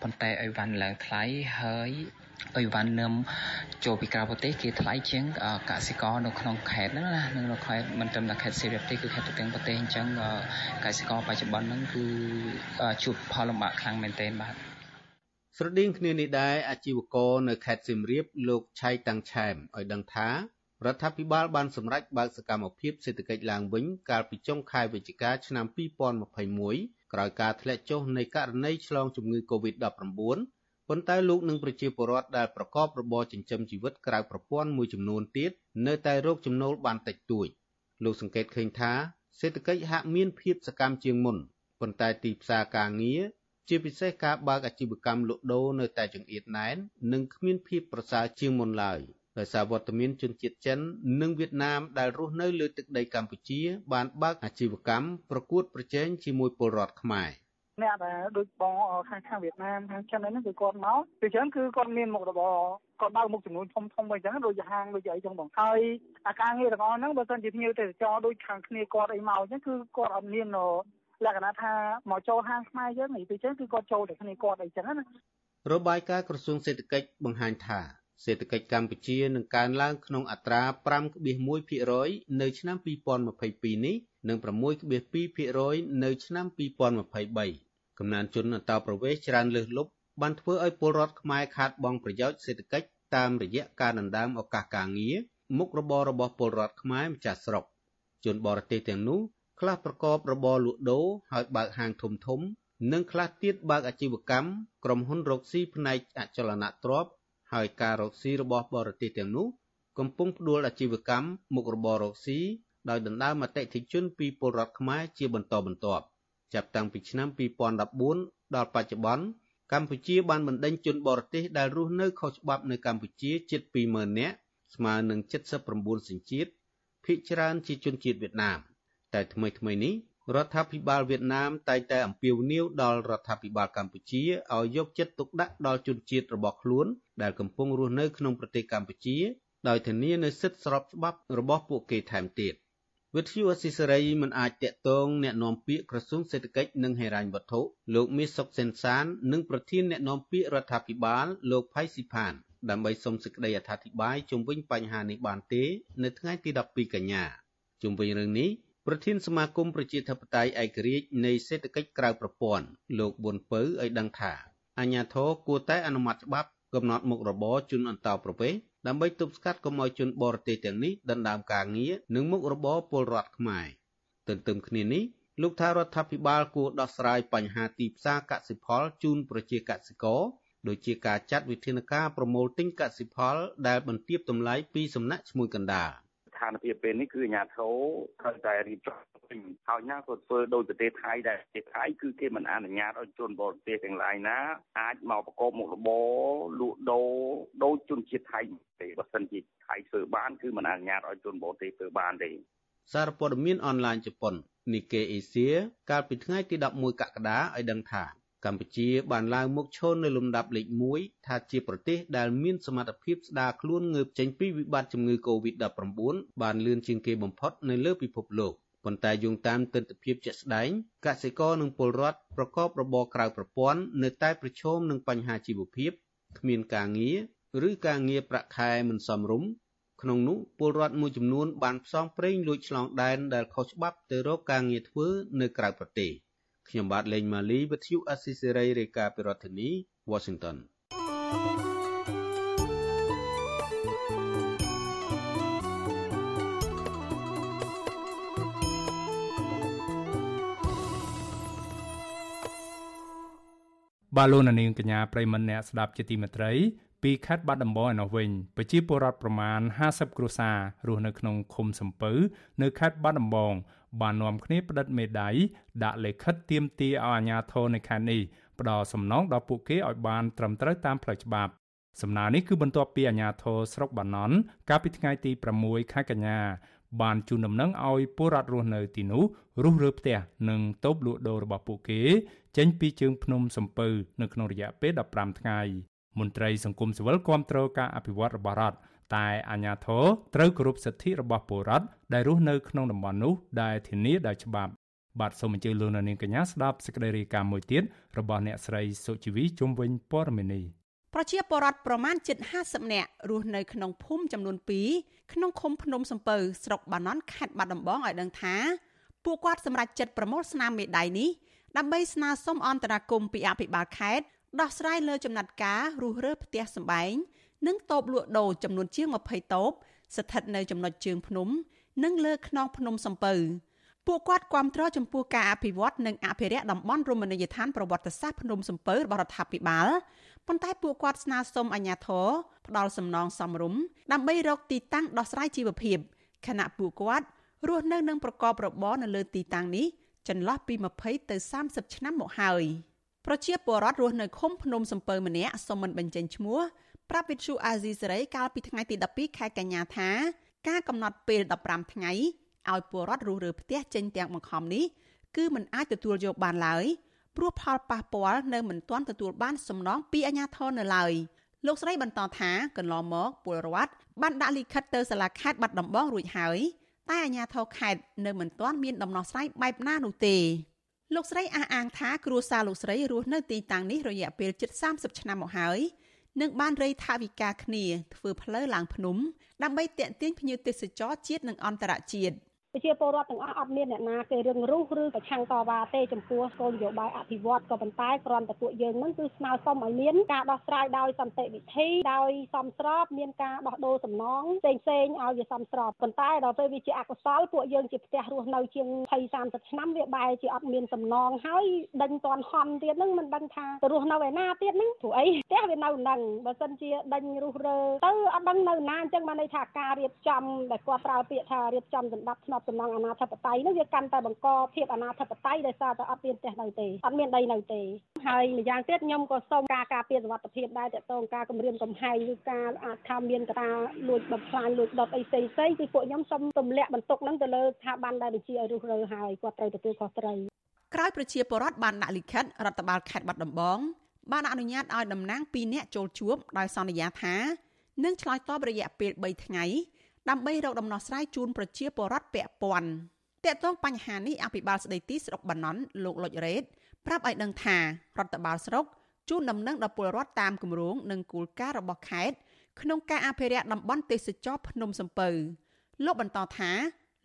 ប៉ុន្តែអីវ៉ាន់ឡើងថ្លៃហើយ អីវ៉ាន់នឹមចូលពីក្រៅប្រទេសគេថ្លៃជាងកសិករនៅក្នុងខេត្តហ្នឹងណានៅខេត្តមិនត្រឹមតែខេត្តសៀមរាបទេគឺខេត្តទូទាំងប្រទេសអញ្ចឹងកសិករបច្ចុប្បន្នហ្នឹងគឺជួបផលលំបាកខ្លាំងមែនទែនបាទស្រដៀងគ្នានេះដែរអាជីវករនៅខេត្តសៀមរាបលោកឆៃតាំងឆែមឲ្យដឹងថារដ្ឋាភិបាលបានសម្រេចបើកសកម្មភាពសេដ្ឋកិច្ចឡើងវិញកាលពីចុងខែវិច្ឆិកាឆ្នាំ2021ក្រោយការធ្លាក់ចុះនៃករណីឆ្លងជំងឺ Covid-19 ប៉ុន្តែលោកនិងប្រជាពលរដ្ឋដែលប្រកបរបរចិញ្ចឹមជីវិតក្រៅប្រព័ន្ធមួយចំនួនទៀតនៅតែរកចំណូលបានតិចតួចលោកសង្កេតឃើញថាសេដ្ឋកិច្ចហាក់មានភាពសកម្មជាងមុនប៉ុន្តែទីផ្សារការងារជាពិសេសការបើកអាជីវកម្មលក់ដូរនៅតែចង្អៀតណែននិងគ្មានភាពប្រសើរជាងមុនឡើយដោយសារវត្តមានជនជាតិចិន និងវៀតណាមដែលរស់នៅលើទឹកដីកម្ពុជា បានបើកអាជីវកម្មប្រកួតប្រជែងជាមួយពលរដ្ឋខ្មែរ អ្នកដែលដូចបងខាងខាងវៀតណាមខាងចិនហ្នឹងគឺគាត់មកពីចឹងគឺគាត់មានមុខរបរគាត់បើកមុខចំនួនធំធំអីចឹងដូចហាងដូចអីចឹងបងហើយអាការងារទាំងអស់ហ្នឹងបើសិនជាភ្ញៀវទេសចរដូចខាងគ្នាគាត់អីមកចឹងគឺគាត់អត់មានលក្ខណៈថាមកចូលហាងខ្មែរយើងនេះពីចឹងគឺគាត់ចូលតែគ្នាគាត់អីចឹងណារបាយការណ៍ក្រសួងសេដ្ឋកិច្ចបង្ហាញថាសេដ្ឋកិច្ចកម្ពុជានឹងកើនឡើងក្នុងអត្រា5.1%នៅឆ្នាំ2022នេះនិង6.2%នៅឆ្នាំ2023 កំណើនជនអន្តោប្រវេសន៍ច្រើនលើសលប់បានធ្វើឲ្យពលរដ្ឋខ្មែរខាតបង់ប្រយោជន៍សេដ្ឋកិច្ចតាមរយៈការដណ្ដើមឱកាសការងារមុខរបររបស់ពលរដ្ឋខ្មែរម្ចាស់ស្រុកជនបរទេសទាំងនោះខ្លះប្រកបរបរលក់ដូរហើយបើកហាងធំធំ និងខ្លះទៀតបើកអាជីវកម្មក្រុមហ៊ុនរកស៊ីផ្នែកអចលនទ្រព្យហើយការរកស៊ីរបស់បរទេសទាំងនោះកំពុងផ្ដួលអាជីវកម្មមុខរបររកស៊ីដោយដណ្ដើមអតិថិជនពីពលរដ្ឋខ្មែរជាបន្តបន្ទាប់ ចាប់តាំងពីឆ្នាំ2014ដល់បច្ចុប្បន្នកម្ពុជាបានបណ្ដេញជនបរទេសដែលរស់នៅខុសច្បាប់នៅកម្ពុជាជិត20000នាក់ស្មើនឹង79សញ្ជាតិភាគច្រើនជាជនជាតិវៀតណាមតែថ្មីថ្មីនេះរដ្ឋាភិបាលវៀតណាមតែងតែអំពាវនាវដល់រដ្ឋាភិបាលកម្ពុជាឲ្យយកចិត្តទុកដាក់ដល់ជនជាតិរបស់ខ្លួនដែលកំពុងរស់នៅក្នុងប្រទេសកម្ពុជា ដោយធានានូវសិទ្ធិស្របច្បាប់របស់ពួកគេថែមទៀត វិទ្យុអស៊ីសេរីមិនអាចតាក់ទងแนะនាំពាក្យក្រសួងសេដ្ឋកិច្ចនិងហិរញ្ញវត្ថុលោកមាសសុកសេនសាននិងប្រធានแนะនាំពាក្យរដ្ឋាភិបាលលោកផៃស៊ីផានដើម្បីសូមសេចក្តីអធិប្បាយជុំវិញបញ្ហានេះបានទេនៅថ្ងៃទី12កញ្ញាជុំវិញរឿងនេះប្រធានសមាគមប្រជាធិបតេយ្យឯករាជ្យនៃសេដ្ឋកិច្ចក្រៅប្រព័ន្ធលោកប៊ុនពៅឲ្យដឹងថាអាជ្ញាធរគួរតែអនុម័តច្បាប់កំណត់មុខរបរជនអន្តោប្រវេសន៍ ដើម្បីទប់ស្កាត់កុំឲ្យជនបរទេសទាំងនេះដណ្ដើមការងារនិងមុខរបរពលរដ្ឋខ្មែរទន្ទឹមគ្នានេះលោកថារដ្ឋាភិបាលគួរដោះស្រាយបញ្ហាទីផ្សារកសិផលជូនប្រជាកសិករដូចជាការចាត់វិធានការប្រមូលទិញកសិផលដែលបន្ទាបតម្លៃពីសំណាក់ឈ្មួញកណ្ដាលស្ថានភាពពេលនេះគឺអាញាធរត្រូវតែរៀបចំវិញហើយណាក៏ធ្វើដោយប្រទេសថៃដែរប្រទេសថៃគឺគេមិនអនុញ្ញាតឲ្យជនបរទេសទាំងឡាយណាអាចមកប្រកបមុខរបរលក់ដូរដោយជនជាតិថៃទេបើសិនជាថៃធ្វើបានគឺមិនអនុញ្ញាតឲ្យជនបរទេសធ្វើបានទេសារព័ត៌មានអនឡាញជប៉ុន Nikkei Asia កាលពីថ្ងៃទី11កក្កដាឲ្យដឹងថា កម្ពុជាបានឡើងមកឈរនៅលំដាប់លេខ1ថាជាប្រទេសដែលមានសមត្ថភាពស្ដារខ្លួនងើបចេញពីវិបត្តិជំងឺ Covid-19 បានលឿនជាងគេបំផុតនៅលើពិភពលោកប៉ុន្តែយោងតាមទស្សនវិជ្ជាជាក់ស្ដែងកសិករនិងពលរដ្ឋប្រកបរបរក្រៅប្រព័ន្ធនៅតែប្រឈមនឹងបញ្ហាជីវភាពគ្មានការងារឬការងារប្រាក់ខែមិនសមរម្យក្នុងនោះពលរដ្ឋមួយចំនួនបានផ្សងព្រេងលួចឆ្លងដែនដែលខុសច្បាប់ទៅរកការងារធ្វើនៅក្រៅប្រទេស ខ្ញុំបាទលេងម៉ាលីវិទ្យុអស៊ីសេរីរាយការណ៍ពីរដ្ឋធានី Washington បាឡូណានីងកញ្ញាប្រិមនអ្នកស្ដាប់ជាទីមេត្រីពីខេត្តបាត់ដំបងឯណោះវិញប្រជាពលរដ្ឋប្រមាណ50គ្រួសាររស់នៅក្នុងឃុំសំពៅនៅខេត្តបាត់ដំបង បាននាំគ្នាផ្តិតមេដាយដាក់លិខិតទាមទារឲ្យអាជ្ញាធរនៅខេត្តនេះផ្ដល់សំណងដល់ពួកគេឲ្យបានត្រឹមត្រូវតាមផ្លូវច្បាប់សំណើនេះគឺបន្ទាប់ពីអាជ្ញាធរស្រុកបាណន់កាលពីថ្ងៃទី6ខែកញ្ញាបានជូនដំណឹងឲ្យពលរដ្ឋរស់នៅទីនោះរុះរើផ្ទះនិងតូបលក់ដូររបស់ពួកគេ ចេញពីជើងភ្នំសំពៅនៅក្នុងរយៈពេល15ថ្ងៃមន្ត្រីសង្គមស៊ីវិលគាំទ្រការអភិវឌ្ឍរបស់រដ្ឋ តែអាជ្ញាធរត្រូវគោរពសិទ្ធិរបស់ពលរដ្ឋដែលរស់នៅក្នុងតំបន់នោះដែលធានាដោយច្បាប់បាទសូមអញ្ជើញលោកនាងកញ្ញាស្ដាប់សេចក្តីរាយការណ៍មួយទៀតរបស់អ្នកស្រីសុជីវីជុំវិញព័ត៌មាននេះប្រជាពលរដ្ឋប្រមាណជិត50នាក់រស់នៅក្នុងភូមិចំនួន2ក្នុងឃុំភ្នំសំពៅស្រុកបាណន់ខេត្តបាត់ដំបងឲ្យដឹងថាពួកគាត់សម្រេចចិត្តប្រមូលស្នាមមេដៃនេះដើម្បីស្នើសុំអន្តរាគមន៍ពីអភិបាលខេត្តដោះស្រាយលើចំណាត់ការរុះរើផ្ទះសម្បែង និងតូបលក់ដូរចំនួនជាង20តូបស្ថិតនៅចំណុចជើងភ្នំ និងលើខ្នងភ្នំសំពៅពួកគាត់គាំទ្រចំពោះការអភិវឌ្ឍនិងអភិរក្សតំបន់រមណីយដ្ឋានប្រវត្តិសាស្ត្រភ្នំសំពៅរបស់រដ្ឋាភិបាលប៉ុន្តែពួកគាត់ស្នើសុំអាជ្ញាធរផ្ដល់សំណងសមរម្យដើម្បីរកទីតាំងដោះស្រាយជីវភាពខណៈពួកគាត់រស់នៅនឹងប្រកបរបរនៅលើទីតាំងនេះចន្លោះពី20ទៅ30ឆ្នាំមកហើយប្រជាពលរដ្ឋរស់នៅឃុំភ្នំសំពៅម្នាក់សូមមិនបញ្ចេញឈ្មោះ ប្រាប់វិទ្យុអាស៊ីសេរីកាលពីថ្ងៃទី12ខែកញ្ញាថាការកំណត់ពេល15ថ្ងៃឲ្យពលរដ្ឋរស់រើផ្ទះចេញទាំងបង្ខំនេះគឺមិនអាចទទួលយកបានឡើយព្រោះផលប៉ះពាល់នៅមិនទាន់ទទួលបានសំណងពីអាជ្ញាធរនៅឡើយលោកស្រីបន្តថាកន្លងមកពលរដ្ឋបានដាក់លិខិតទៅសាលាខេត្តបាត់ដំបងរួចហើយតែអាជ្ញាធរខេត្តនៅមិនទាន់មានដំណោះស្រាយបែបណានោះទេលោកស្រីអះអាងថាគ្រួសារលោកស្រីរស់នៅទីតាំងនេះរយៈពេលជិត30ឆ្នាំមកហើយ និងបានរៃថវិកាគ្នាធ្វើផ្លូវឡើងភ្នំដើម្បីទាក់ទាញភ្ញៀវទេសចរជាតិនិងអន្តរជាតិ ប្រជាពលរដ្ឋទាំងអស់អត់មានអ្នកណាគេរឹងរូសឬប្រឆាំងតវ៉ាទេចំពោះគោលនយោបាយអភិវឌ្ឍក៏ប៉ុន្តែគ្រាន់តែពួកយើងនឹងគឺស្នើសុំឲ្យមានការដោះស្រាយដោយសន្តិវិធីដោយសមស្របមានការដោះដូរសំណងផ្សេងផ្សេងឲ្យវាសមស្របប៉ុន្តែដល់ពេលវាជាអកុសលពួកយើងជាផ្ទះរស់នៅជាង20 30ឆ្នាំវាបែរជាអត់មានសំណងហើយដេញតន់ហន់ទៀតហ្នឹងមិនដឹងថាទៅរស់នៅឯណាទៀតហ្នឹងព្រោះអីផ្ទះវានៅហ្នឹងបើសិនជាដេញរុះរើទៅអត់ដឹងនៅណាអញ្ចឹងបានន័យថាការរៀបចំដែលគាត់ប្រើពាក្យថារៀបចំសម្ដាប់ធ្នាប់សំណងអាណាធិបតេយ្យនោះវាកាន់តែបង្កភាពអាណាធិបតេយ្យដោយសារតែអត់មានផ្ទះនៅទេអត់មានដីនៅទេហើយម្យ៉ាងទៀតខ្ញុំក៏សូមការការពារសុវត្ថិភាពដែរតើតងការគម្រាមកំហែងឬការអាចថាមានកតាលួចបំផ្លាញលួចដុតអីផ្សេងផ្សេងគឺពួកខ្ញុំសូមទម្លាក់បន្ទុកហ្នឹងទៅលើស្ថាប័នដែលបញ្ជាឲ្យរុះរើហើយគាត់ត្រូវទទួលខុសត្រូវក្រោយប្រជាពលរដ្ឋបានដាក់លិខិតរដ្ឋបាលខេត្តបាត់ដំបងបានអនុញ្ញាតឲ្យតំណាង2នាក់ចូលជួបដោយសន្យាថានឹងឆ្លើយតបរយៈពេល3ថ្ងៃ ដើម្បីរកដំណោះស្រាយជូនប្រជាពលរដ្ឋពាក់ព័ន្ធតកតងបញ្ហានេះអភិបាលស្ដីទីស្រុកបាណន់លោកលុចរ៉េតប្រាប់ឲ្យដឹងថារដ្ឋបាលស្រុកជូនដំណឹងដល់ពលរដ្ឋតាមគម្រោងនិងគោលការណ៍របស់ខេត្តក្នុងការអភិរក្សតំបន់ទេសចរភ្នំសំពៅលោកបន្តថា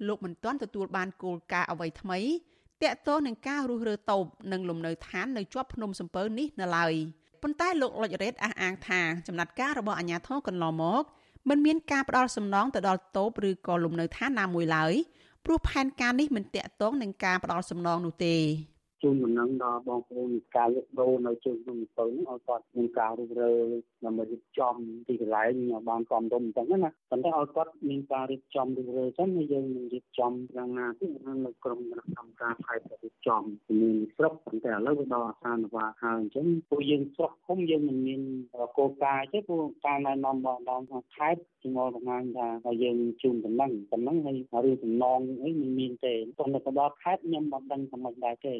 លោកមិនទាន់ទទួលបានគោលការណ៍អ្វីថ្មីតកតងនឹងការរុះរើតូបនិងលំនៅឋាននៅជាប់ភ្នំសំពៅនេះនៅឡើយប៉ុន្តែលោកលុចរ៉េតអះអាងថាចំណាត់ការរបស់អាជ្ញាធរកន្លងមក មិនមានការផ្ដល់សំណងទៅដល់តូបឬក៏លំនៅឋានណាមួយឡើយព្រោះផែនការនេះមិនតាក់ទងនឹងការផ្ដល់សំណងនោះទេជូ នដំណឹងដល់បងប្អូនការលក់ដូរនៅជើងភ្នំពៅឲ្យគាត់មានការរុះរើដើម្បីរៀបចំទីកន្លែងបានកំដុំអញ្ចឹងណាប៉ុន្តែឲ្យគាត់មានការរៀបចំរុះរើអញ្ចឹងយើងនឹងរៀបចំយ៉ាងណាទៅនៅក្រុមគណៈកម្មការខេត្តរៀបចំមានស្រុកប៉ុន្តែឥឡូវវាដល់អាសានវាហើយអញ្ចឹងពួកយើងស្រុកឃុំយើងមិនមានគោលការណ៍ទេពួកការណែនាំរបស់ដល់ខេត្តជំនួយបង្ហាញថាយើងជូនដំណឹងដំណឹងហើយរឿងសំណងអីមិនមានទេប៉ុន្តែទៅដល់ខេត្តខ្ញុំមិនដឹងថាមិនដែរទេ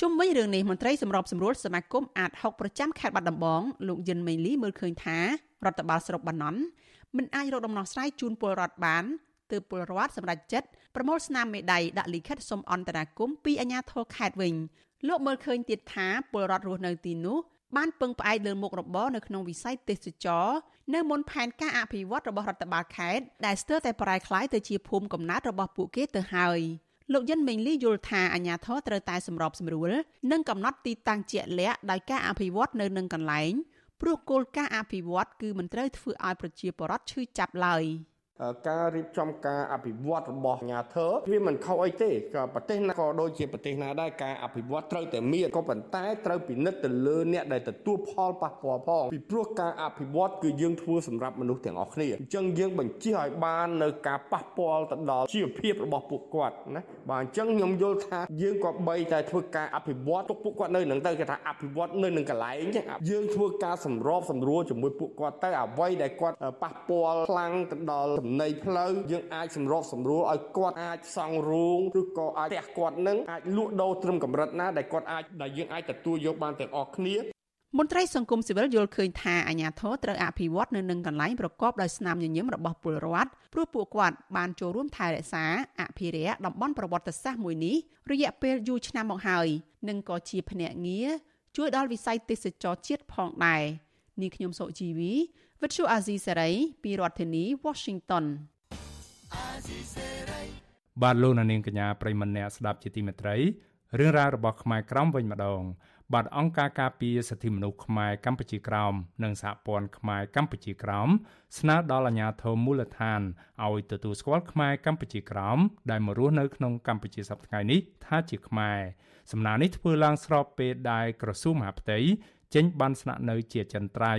ជុំវិញរឿងនេះមន្ត្រីសម្របសម្រួលសមាគមអាត60ប្រចាំខេត្តបាត់ដំបងលោកយិនមេងលីមើលឃើញថារដ្ឋបាលស្រុកបាណន់មិនអាចរកដំណោះស្រាយជូនពលរដ្ឋបានទើបពលរដ្ឋសម្រេចចិត្តប្រមូលស្នាមមេដៃដាក់លិខិតសុំអន្តរាគមន៍ពីអាជ្ញាធរខេត្តវិញលោកមើលឃើញទៀតថាពលរដ្ឋរស់នៅទីនោះបានពឹងផ្អែកលើមុខរបរនៅក្នុងវិស័យទេសចរនៅមុនផែនការអភិវឌ្ឍរបស់រដ្ឋបាលខេត្តដែលស្ទើរតែប្រែក្លាយទៅជាភូមិកំណើតរបស់ពួកគេទៅហើយ លោកយិនមេងលីយល់ថាអាញាធរត្រូវតែសម្របសម្រួលនិងកំណត់ទីតាំងជាក់លាក់ដោយការអភិវឌ្ឍនៅនឹងកន្លែងព្រោះគោលការណ៍អភិវឌ្ឍគឺមិនត្រូវធ្វើឲ្យប្រជាពលរដ្ឋឈឺចាប់ឡើយ។ ការរៀបចំការអភិវឌ្ឍរបស់អាញាធរវាមិនខុសអីទេក៏ប្រទេសណាក៏ដូចជាប្រទេសណាដែរការអភិវឌ្ឍត្រូវតែមានក៏ប៉ុន្តែត្រូវពិនិត្យទៅលើអ្នកដែលទទួលផលប៉ះពាល់ផងពីព្រោះការអភិវឌ្ឍគឺយើងធ្វើសម្រាប់មនុស្សទាំងអស់គ្នាអញ្ចឹងយើងបញ្ជាឲ្យបាននៅការប៉ះពាល់ទៅដល់ជីវភាពរបស់ពួកគាត់ណាបាទអញ្ចឹងខ្ញុំយល់ថាយើងក៏បីតែធ្វើការអភិវឌ្ឍទុកពួកគាត់នៅនឹងទៅគេថាអភិវឌ្ឍនៅនឹងកន្លែងយើងធ្វើការសម្របសម្រួលជាមួយពួកគាត់ទៅអ្វីដែលគាត់ប៉ះពាល់ខ្លាំងទៅដល់ចំណីផ្លូវយើងអាចសម្របសម្រួលឲ្យគាត់អាចសង់រោងឬក៏អាចផ្ទះគាត់នឹងអាចលក់ដូរត្រឹមកម្រិតណាដែលគាត់អាចដែលយើងអាចទទួលយកបានទាំងអស់គ្នាមន្ត្រីសង្គមស៊ីវិលយល់ឃើញថាអាញាធរត្រូវអភិវឌ្ឍនៅនឹងកន្លែងប្រកបដោយស្នាមញញឹមរបស់ពលរដ្ឋព្រោះពួកគាត់បានចូលរួមថែរក្សាអភិរក្សតំបន់ប្រវត្តិសាស្ត្រមួយនេះរយៈពេលយូរឆ្នាំមកហើយនិងក៏ជាភ្នាក់ងារជួយដល់វិស័យទេសចរជាតិផងដែរនាងខ្ញុំសុជីវី វិទ្យុអាស៊ីសេរីពីរដ្ឋធានី Washington បាទលោកនាងកញ្ញាប្រិមម្នាក់ស្ដាប់ជាទីមេត្រីរឿងរ៉ាវរបស់ខ្មែរក្រមវិញម្ដង បាទអង្គការការពារសិទ្ធិមនុស្សខ្មែរកម្ពុជាក្រោមនិងសហព័ន្ធខ្មែរកម្ពុជាក្រោមស្នើដល់អាជ្ញាធរមូលដ្ឋានឲ្យទទួលស្គាល់ខ្មែរកម្ពុជាក្រោមដែលមករស់នៅក្នុងកម្ពុជាសប្តាហ៍នេះថាជាខ្មែរសំណើនេះធ្វើឡើងស្របពេលដែលក្រសួងមហាផ្ទៃ ចេញបានស្នាក់នៅជាចិនត្រៃ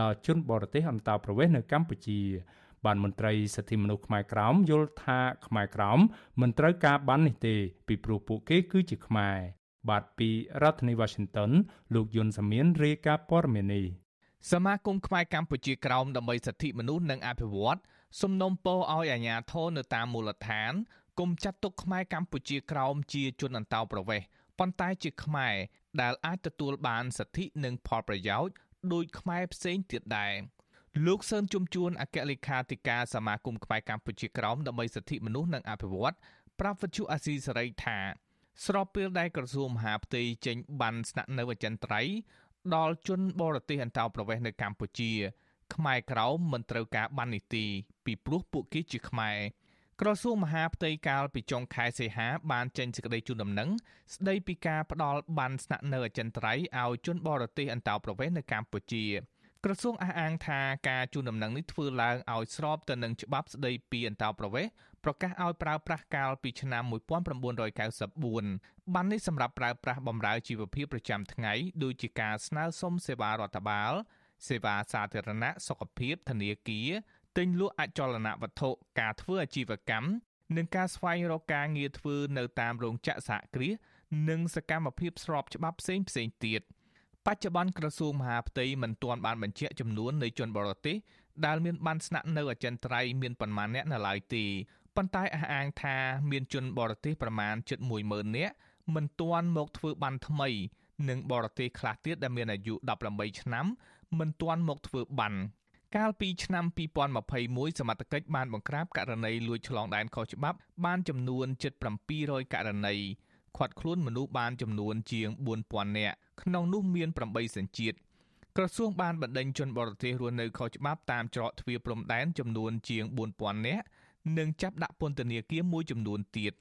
ដល់ជនបរទេសអន្តោប្រវេសន៍នៅកម្ពុជាបានមន្ត្រីសិទ្ធិមនុស្សខ្មែរក្រោមយល់ថាខ្មែរក្រោមមិនត្រូវការបាននេះទេ ពីព្រោះពួកគេគឺជាខ្មែរបាទពីរដ្ឋធានី Washington លោកយុនសាមៀនរាយការណ៍ព័ត៌មាននេះសមាគមខ្មែរកម្ពុជាក្រោមដើម្បីសិទ្ធិមនុស្សនិងអភិវឌ្ឍសំណុំពរឲ្យអាជ្ញាធរនៅតាមមូលដ្ឋានគុំចាត់ទុកខ្មែរកម្ពុជាក្រោមជាជនអន្តោប្រវេសន៍ប៉ុន្តែជាខ្មែរ ដែលអាចទទួលបានសិទ្ធិនិងផលប្រយោជន៍ដោយខ្មែរផ្សេងទៀតដែរលោកសឿនជំជួនអគ្គលេខាធិការសមាគមខ្មែរកម្ពុជាក្រោមដើម្បីសិទ្ធិមនុស្សនិងអភិវឌ្ឍប្រាប់វិទ្យុអាស៊ីសេរីថាស្របពេលដែលក្រសួងមហាផ្ទៃចេញបានស្នាក់នៅអចិន្ត្រៃយ៍ដល់ជនបរទេសអន្តោប្រវេសន៍នៅកម្ពុជាខ្មែរក្រោមមិនត្រូវការបាននីតិពីព្រោះពួកគេជាខ្មែរ ក្រសួងមហាផ្ទៃកាលពីចុងខែសីហាបានចេញសេចក្តីជូនដំណឹងស្តីពីការផ្ដល់បានស្នាក់នៅអចិន្ត្រៃយ៍ឲ្យជនបរទេសអន្តោប្រវេសន៍នៅកម្ពុជាក្រសួងអះអាងថាការជូនដំណឹងនេះធ្វើឡើងឲ្យស្របទៅនឹងច្បាប់ស្តីពីអន្តោប្រវេសន៍ប្រកាសឲ្យប្រើប្រាស់កាលពីឆ្នាំ1994បាននេះសម្រាប់ប្រើប្រាស់បម្រើជីវភាពប្រចាំថ្ងៃដូចជាការស្នើសុំសេវារដ្ឋបាលសេវាសាធារណៈសុខភាពធនាគារ ទិញលក់អចលនវត្ថុការធ្វើអាជីវកម្មនិងការស្វែងរកការងារធ្វើនៅតាមរោងចក្រសហគ្រាសនិងសកម្មភាពស្របច្បាប់ផ្សេងផ្សេងទៀតបច្ចុប្បន្នក្រសួងមហាផ្ទៃមិនទាន់បានបញ្ជាក់ចំនួននៃជនបរទេសដែលមានបានស្នាក់នៅអចិន្ត្រៃយ៍មានប៉ុន្មានអ្នកនៅឡើយទេប៉ុន្តែអះអាងថាមានជនបរទេសប្រមាណជិត10000នាក់មិនទាន់មកធ្វើបានថ្មី និងបរទេសខ្លះទៀតដែលមានអាយុ18ឆ្នាំមិនទាន់មកធ្វើបាន កាលពីឆ្នាំ2021សមត្ថកិច្ចបានបង្ក្រាបករណីលួចឆ្លងដែនខុសច្បាប់ បានចំនួនជិត700ករណីឃាត់ខ្លួនមនុស្សបានចំនួនជាង4000នាក់ក្នុងនោះមាន8សញ្ជាតិក្រសួងបានបណ្ដេញជនបរទេសរស់នៅខុសច្បាប់តាមច្រកទ្វារព្រំដែនចំនួនជាង4000នាក់និងចាប់ដាក់ពន្ធនាគារមួយចំនួនទៀត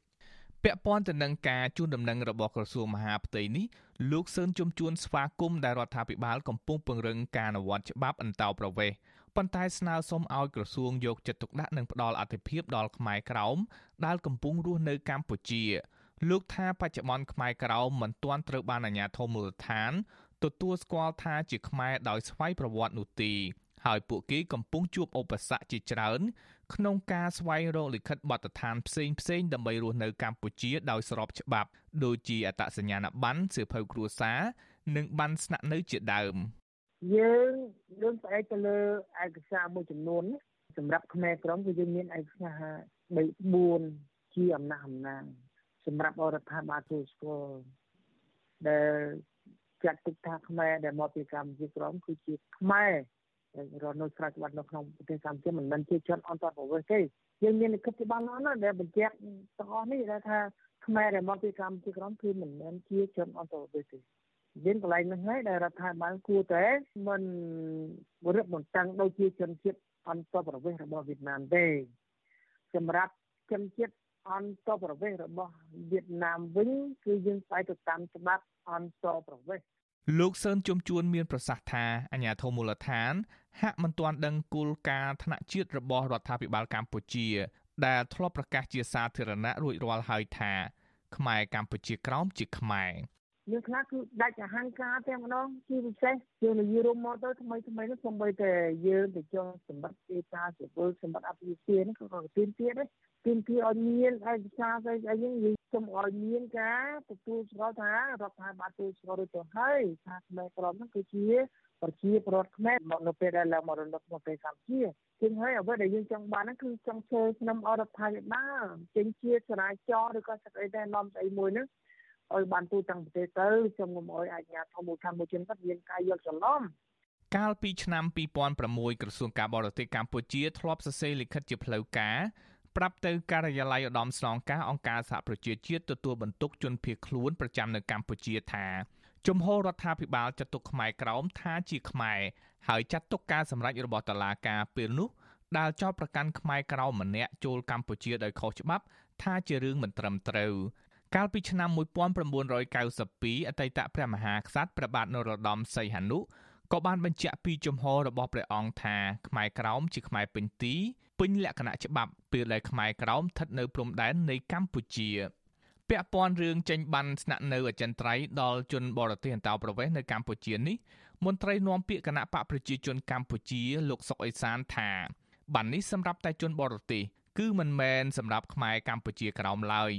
ពាក់ព័ន្ធទៅនឹងការជូនដំណឹងរបស់ក្រសួងមហាផ្ទៃនេះលោកសឿនជំជួនស្វាគមន៍ដែលរដ្ឋាភិបាលកំពុងពង្រឹងការអនុវត្តច្បាប់អន្តោប្រវេសន៍ ប៉ុន្តែស្នើសុំឲ្យក្រសួងយកចិត្តទុកដាក់និងផ្ដល់អធិភាពដល់ខ្មែរក្រោមដែលកំពុងរស់នៅកម្ពុជាលោកថាបច្ចុប្បន្នខ្មែរក្រោមមិនទាន់ត្រូវបានអាជ្ញាធរមូលដ្ឋានទទួលស្គាល់ថាជាខ្មែរដោយស្វ័យប្រវត្តិនោះទេហើយពួកគេកំពុងជួបឧបសគ្គជាច្រើន ក្នុងការស្វែងរកលិខិតបទដ្ឋានផ្សេងផ្សេងដើម្បីរស់នៅកម្ពុជាដោយស្របច្បាប់ ដូចជាអត្តសញ្ញាណប័ណ្ណសៀវភៅគ្រួសារនិងប័ណ្ណស្នាក់នៅជាដើម យើងយើងផ្អែកទៅលើឯកសារមួយចំនួនសម្រាប់ខ្មែរក្រមគឺយើងមានឯកសារ3 4ជាអំណះអំណាងសម្រាប់អរដ្ឋាភិបាលទូស្គាល់ដែលចាត់ទុកថាខ្មែរដែលមកពីកម្ពុជាក្រមគឺជាខ្មែររស់នៅស្រេចបាត់នៅក្នុងប្រទេសកម្ពុជាមិនមែនជាជនអន្តរប្រវេសន៍ទេយើងមានលិខិតច្បាស់ណាស់ដែលបញ្ជាក់ទាំងអស់នេះដែលថាខ្មែរដែលមកពីកម្ពុជាក្រមគឺមិនមែនជាជនអន្តរប្រវេសន៍ទេ យើងកន្លែងនេះហើយដែលរដ្ឋាភិបាលគួរតែមិនរឹតបន្តឹងដូចជាជនជាតិអន្តរប្រវេសរបស់វៀតណាមទេសម្រាប់ជនជាតិអន្តរប្រវេសរបស់វៀតណាមវិញគឺយើងស្អែកទៅតាមច្បាប់អន្តរប្រវេសលោកសឿនជុំជួនមានប្រសាសន៍ថាអាញាធមូលដ្ឋាន ហាក់មិនទាន់ដឹងគោលការណ៍ថ្នាក់ជាតិរបស់រដ្ឋាភិបាលកម្ពុជា ដែលធ្លាប់ប្រកាសជាសាធារណៈរួចរាល់ហើយថាខ្មែរកម្ពុជាក្រោមជាខ្មែរ យើងខ្លះគឺដាច់អហង្ការតែម្ដងជាពិសេសយើងនិយាយរួមមកទៅថ្មីថ្មីនេះសូម្បីតែយើងទៅចង់សម្បត្តិទេតាជាពលសម្បត្តិអភិជានេះក៏ក៏ទៀនទៀតដែរទៀនទៀតឲ្យមានឯកសារស្អីស្អីយើងនិយាយសូមឲ្យមានការទទួលស្គាល់ថារដ្ឋាភិបាលទទួលស្គាល់រួចទៅហើយថាខ្មែរក្រមនោះគឺជាប្រជាប្រដ្ឋខ្មែរមកនៅពេលដែលឡើងមករំលឹកមកពេលកម្ពុជាជាងហើយអ្វីដែលយើងចង់បានហ្នឹងគឺចង់ធ្វើក្នុងអរដ្ឋាភិបាលចេញជាចរាចរណ៍ឬក៏ស្អីដែលនាំស្អីមួយហ្នឹង ឲ្យបានទូទាំងប្រទេសទៅខ្ញុំកុំឲ្យអាជ្ញាធរមូលដ្ឋានមួយជនគាត់មានការយកច្រឡំកាលពីឆ្នាំ2006ក្រសួងការបរទេសកម្ពុជាធ្លាប់សរសេរលិខិតជាផ្លូវការប្រាប់ទៅការិយាល័យឧត្តមស្នងការអង្គការសហប្រជាជាតិទទួលបន្ទុកជនភៀសខ្លួនប្រចាំនៅកម្ពុជាថាជំហររដ្ឋាភិបាលចាត់ទុកខ្មែរក្រោមថាជាខ្មែរហើយចាត់ទុកការសម្រេចរបស់តុលាការពេលនោះដែលចោទប្រកាន់ខ្មែរក្រោមម្នាក់ចូលកម្ពុជាដោយខុសច្បាប់ ថាជារឿងមិនត្រឹមត្រូវ កាលពីឆ្នាំ1992អតីតព្រះមហាក្សត្រព្រះបាទនរោត្តមសីហនុក៏បានបញ្ជាក់ពីជំហររបស់ព្រះអង្គថាខ្មែរក្រោមជាខ្មែរពេញទីពេញលក្ខណៈច្បាប់ពេលដែលខ្មែរក្រោមស្ថិតនៅព្រំដែននៃកម្ពុជាពាក់ព័ន្ធរឿងចេញបានស្នាក់នៅអចិន្ត្រៃយ៍ដល់ជនបរទេសអន្តោប្រវេសន៍នៅកម្ពុជានេះមន្ត្រីនាំពាក្យគណៈបកប្រជាជនកម្ពុជាលោកសុកអេសានថាបាននេះសម្រាប់តែជនបរទេសគឺមិនមែនសម្រាប់ខ្មែរកម្ពុជាក្រោមឡើយ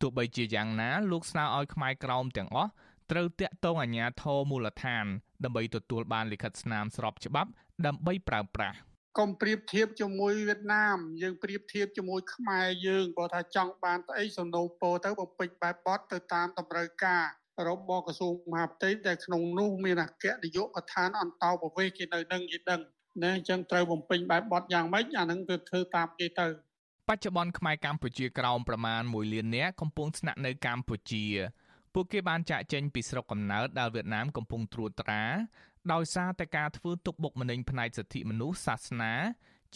ទោះបីជាយ៉ាងណាលោកស្នើឲ្យខ្មែរក្រោមទាំងអស់ត្រូវតាក់ទងអាជ្ញាធរមូលដ្ឋាន ដើម្បីទទួលបានលិខិតស្នាមស្របច្បាប់ ដើម្បីប្រើប្រាស់កុំប្រៀបធៀបជាមួយវៀតណាមយើងប្រៀបធៀបជាមួយខ្មែរយើងបើថាចង់បានស្អីសំណូមពរទៅបំពេញបែបបត់ទៅតាមតម្រូវការរបស់ក្រសួងមហាផ្ទៃតែក្នុងនោះមានអគ្គនាយកដ្ឋានអន្តោប្រវេសន៍គេនៅនឹងគេដឹងណាអញ្ចឹងត្រូវបំពេញបែបបត់យ៉ាងម៉េចអានឹងគឺធ្វើតាមគេទៅ បច្ចុប្បន្នខ្មែរកម្ពុជាក្រោមប្រមាណ1លាននាក់កំពុងស្នាក់នៅកម្ពុជាពួកគេបានចាក់ចេញពីស្រុកកំណើតដែលវៀតណាមកំពុងត្រួតត្រាដោយសារតែការធ្វើទុកបុកម្នេញផ្នែកសិទ្ធិមនុស្សសាសនា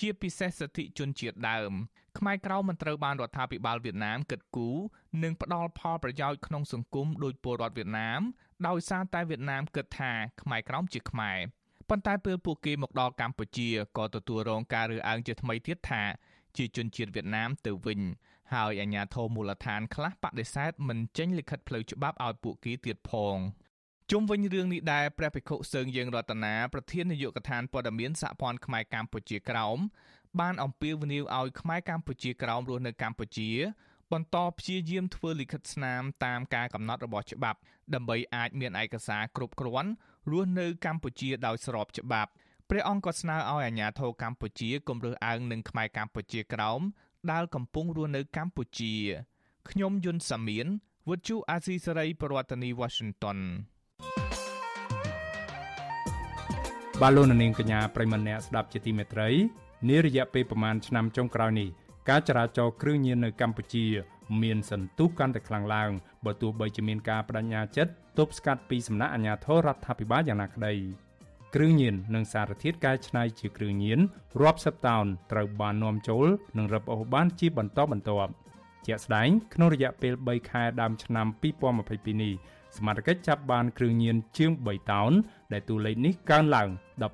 ជាពិសេសសិទ្ធិជនជាតិដើមខ្មែរក្រៅមិនត្រូវបានរដ្ឋាភិបាលវៀតណាមគិតគូរនិងផ្ដល់ផលប្រយោជន៍ក្នុងសង្គមដោយពលរដ្ឋវៀតណាមដោយសារតែវៀតណាមគិតថាខ្មែរក្រៅជាខ្មែរប៉ុន្តែពេលពួកគេមកដល់កម្ពុជាក៏ទទួលរងការរើសអើងជាថ្មីទៀតថា ជាជនជាតិវៀតណាមទៅវិញហើយអាជ្ញាធរមូលដ្ឋានខ្លះបដិសេធមិនចេញលិខិតផ្លូវច្បាប់ឲ្យពួកគេទៀតផងជុំវិញរឿងនេះដែរព្រះភិក្ខុសើងយើងរតនាប្រធាននាយកដ្ឋានព័ត៌មានសហព័ន្ធខ្មែរកម្ពុជាក្រោមបានអំពាវនាវឲ្យខ្មែរកម្ពុជាក្រោមរស់នៅកម្ពុជាបន្តព្យាយាមធ្វើលិខិតស្នាមតាមការកំណត់របស់ច្បាប់ ដើម្បីអាចមានឯកសារគ្រប់គ្រាន់រស់នៅកម្ពុជាដោយស្របច្បាប់ ព្រះអង្គក៏ស្នើឲ្យអាជ្ញាធរកម្ពុជាគម្រើសអើងនឹងខ្មែរកម្ពុជាក្រោមដែលកំពុងរស់នៅកម្ពុជាខ្ញុំយុនសាមៀនវុទ្ធុអាស៊ីសេរីប្រធានាធិបតី Washington បាទលោកនាងកញ្ញាប្រិមម្នាក់ស្ដាប់ជាទីមេត្រីនារយៈពេលប្រមាណឆ្នាំចុងក្រោយនេះការចរាចរណ៍គ្រឿងញៀននៅកម្ពុជា មានសន្ទុះកាន់តែខ្លាំងឡើងបើទោះបីជាមានការបដិញ្ញាចិត្តទប់ស្កាត់ពីសំណាក់អាជ្ញាធររដ្ឋាភិបាលយ៉ាងណាក្តី គ្រឿងញៀននិងសារធាតុកែច្នៃជាគ្រឿងញៀនរាប់សិបតោនត្រូវបាននាំចូលនិងរឹបអូសបានជាបន្តបន្ទាប់ជាក់ស្ដែងក្នុងរយៈពេល3ខែដើមឆ្នាំ2022នេះសមត្ថកិច្ចចាប់បានគ្រឿងញៀនជាង3តោនដែលតួលេខនេះកើនឡើង19ដ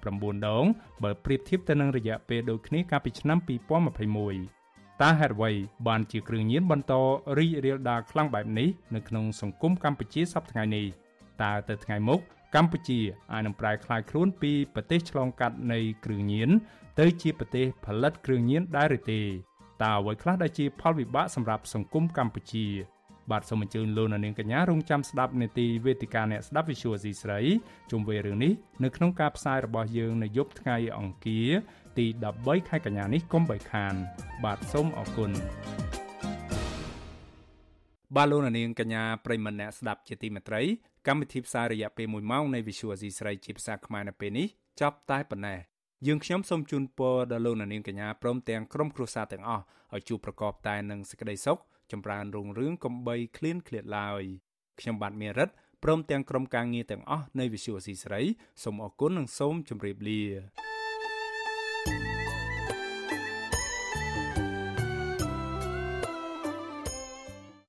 ងបើប្រៀបធៀបទៅនឹងរយៈពេលដូចគ្នាកាលពីឆ្នាំ2021តើហេតុអ្វីបានជាគ្រឿងញៀនបន្តរីករាលដាលខ្លាំងបែបនេះនៅក្នុងសង្គមកម្ពុជាសប្តាហ៍ថ្ងៃនេះតើទៅថ្ងៃមុខ កម្ពុជាអាចនឹងប្រែក្លាយខ្លួនពីប្រទេសឆ្លងកាត់នៃគ្រឿងញៀនទៅជាប្រទេសផលិតគ្រឿងញៀនដែរឬទេតើអ្វីខ្លះដែលជាផលវិបាកសម្រាប់សង្គមកម្ពុជាបាទសូមអញ្ជើញលោកនាងកញ្ញារងចាំស្ដាប់នាទីវេទិកាអ្នកស្ដាប់ Visual C ស្រីជុំវិញរឿងនេះនៅក្នុងការផ្សាយរបស់យើងនៅយប់ថ្ងៃអង្គារទី13ខែកញ្ញានេះកុំបីខាន បាទសូមអរគុណបាទលោកនាងកញ្ញាប្រិមម្នាក់ស្ដាប់ជាទីមេត្រី កម្មវិធីផ្សាយរយៈពេល1ម៉ោងនៃ Visual C ស្រីជាភាសាខ្មែរនៅពេលនេះចប់តែប៉ុណ្ណេះយើងខ្ញុំសូមជូនពរដល់លោកនាងកញ្ញាព្រមទាំងក្រុមគ្រួសារទាំងអស់ឲ្យជួបប្រកបតែនឹងសេចក្តីសុខចម្រើនរុងរឿងកំបីឃ្លានឃ្លាតឡើយខ្ញុំបាទមេរិតព្រមទាំងក្រុមការងារទាំងអស់នៃវិសុយអស៊ីស្រីសូមអរគុណនិងសូមជម្រាបលា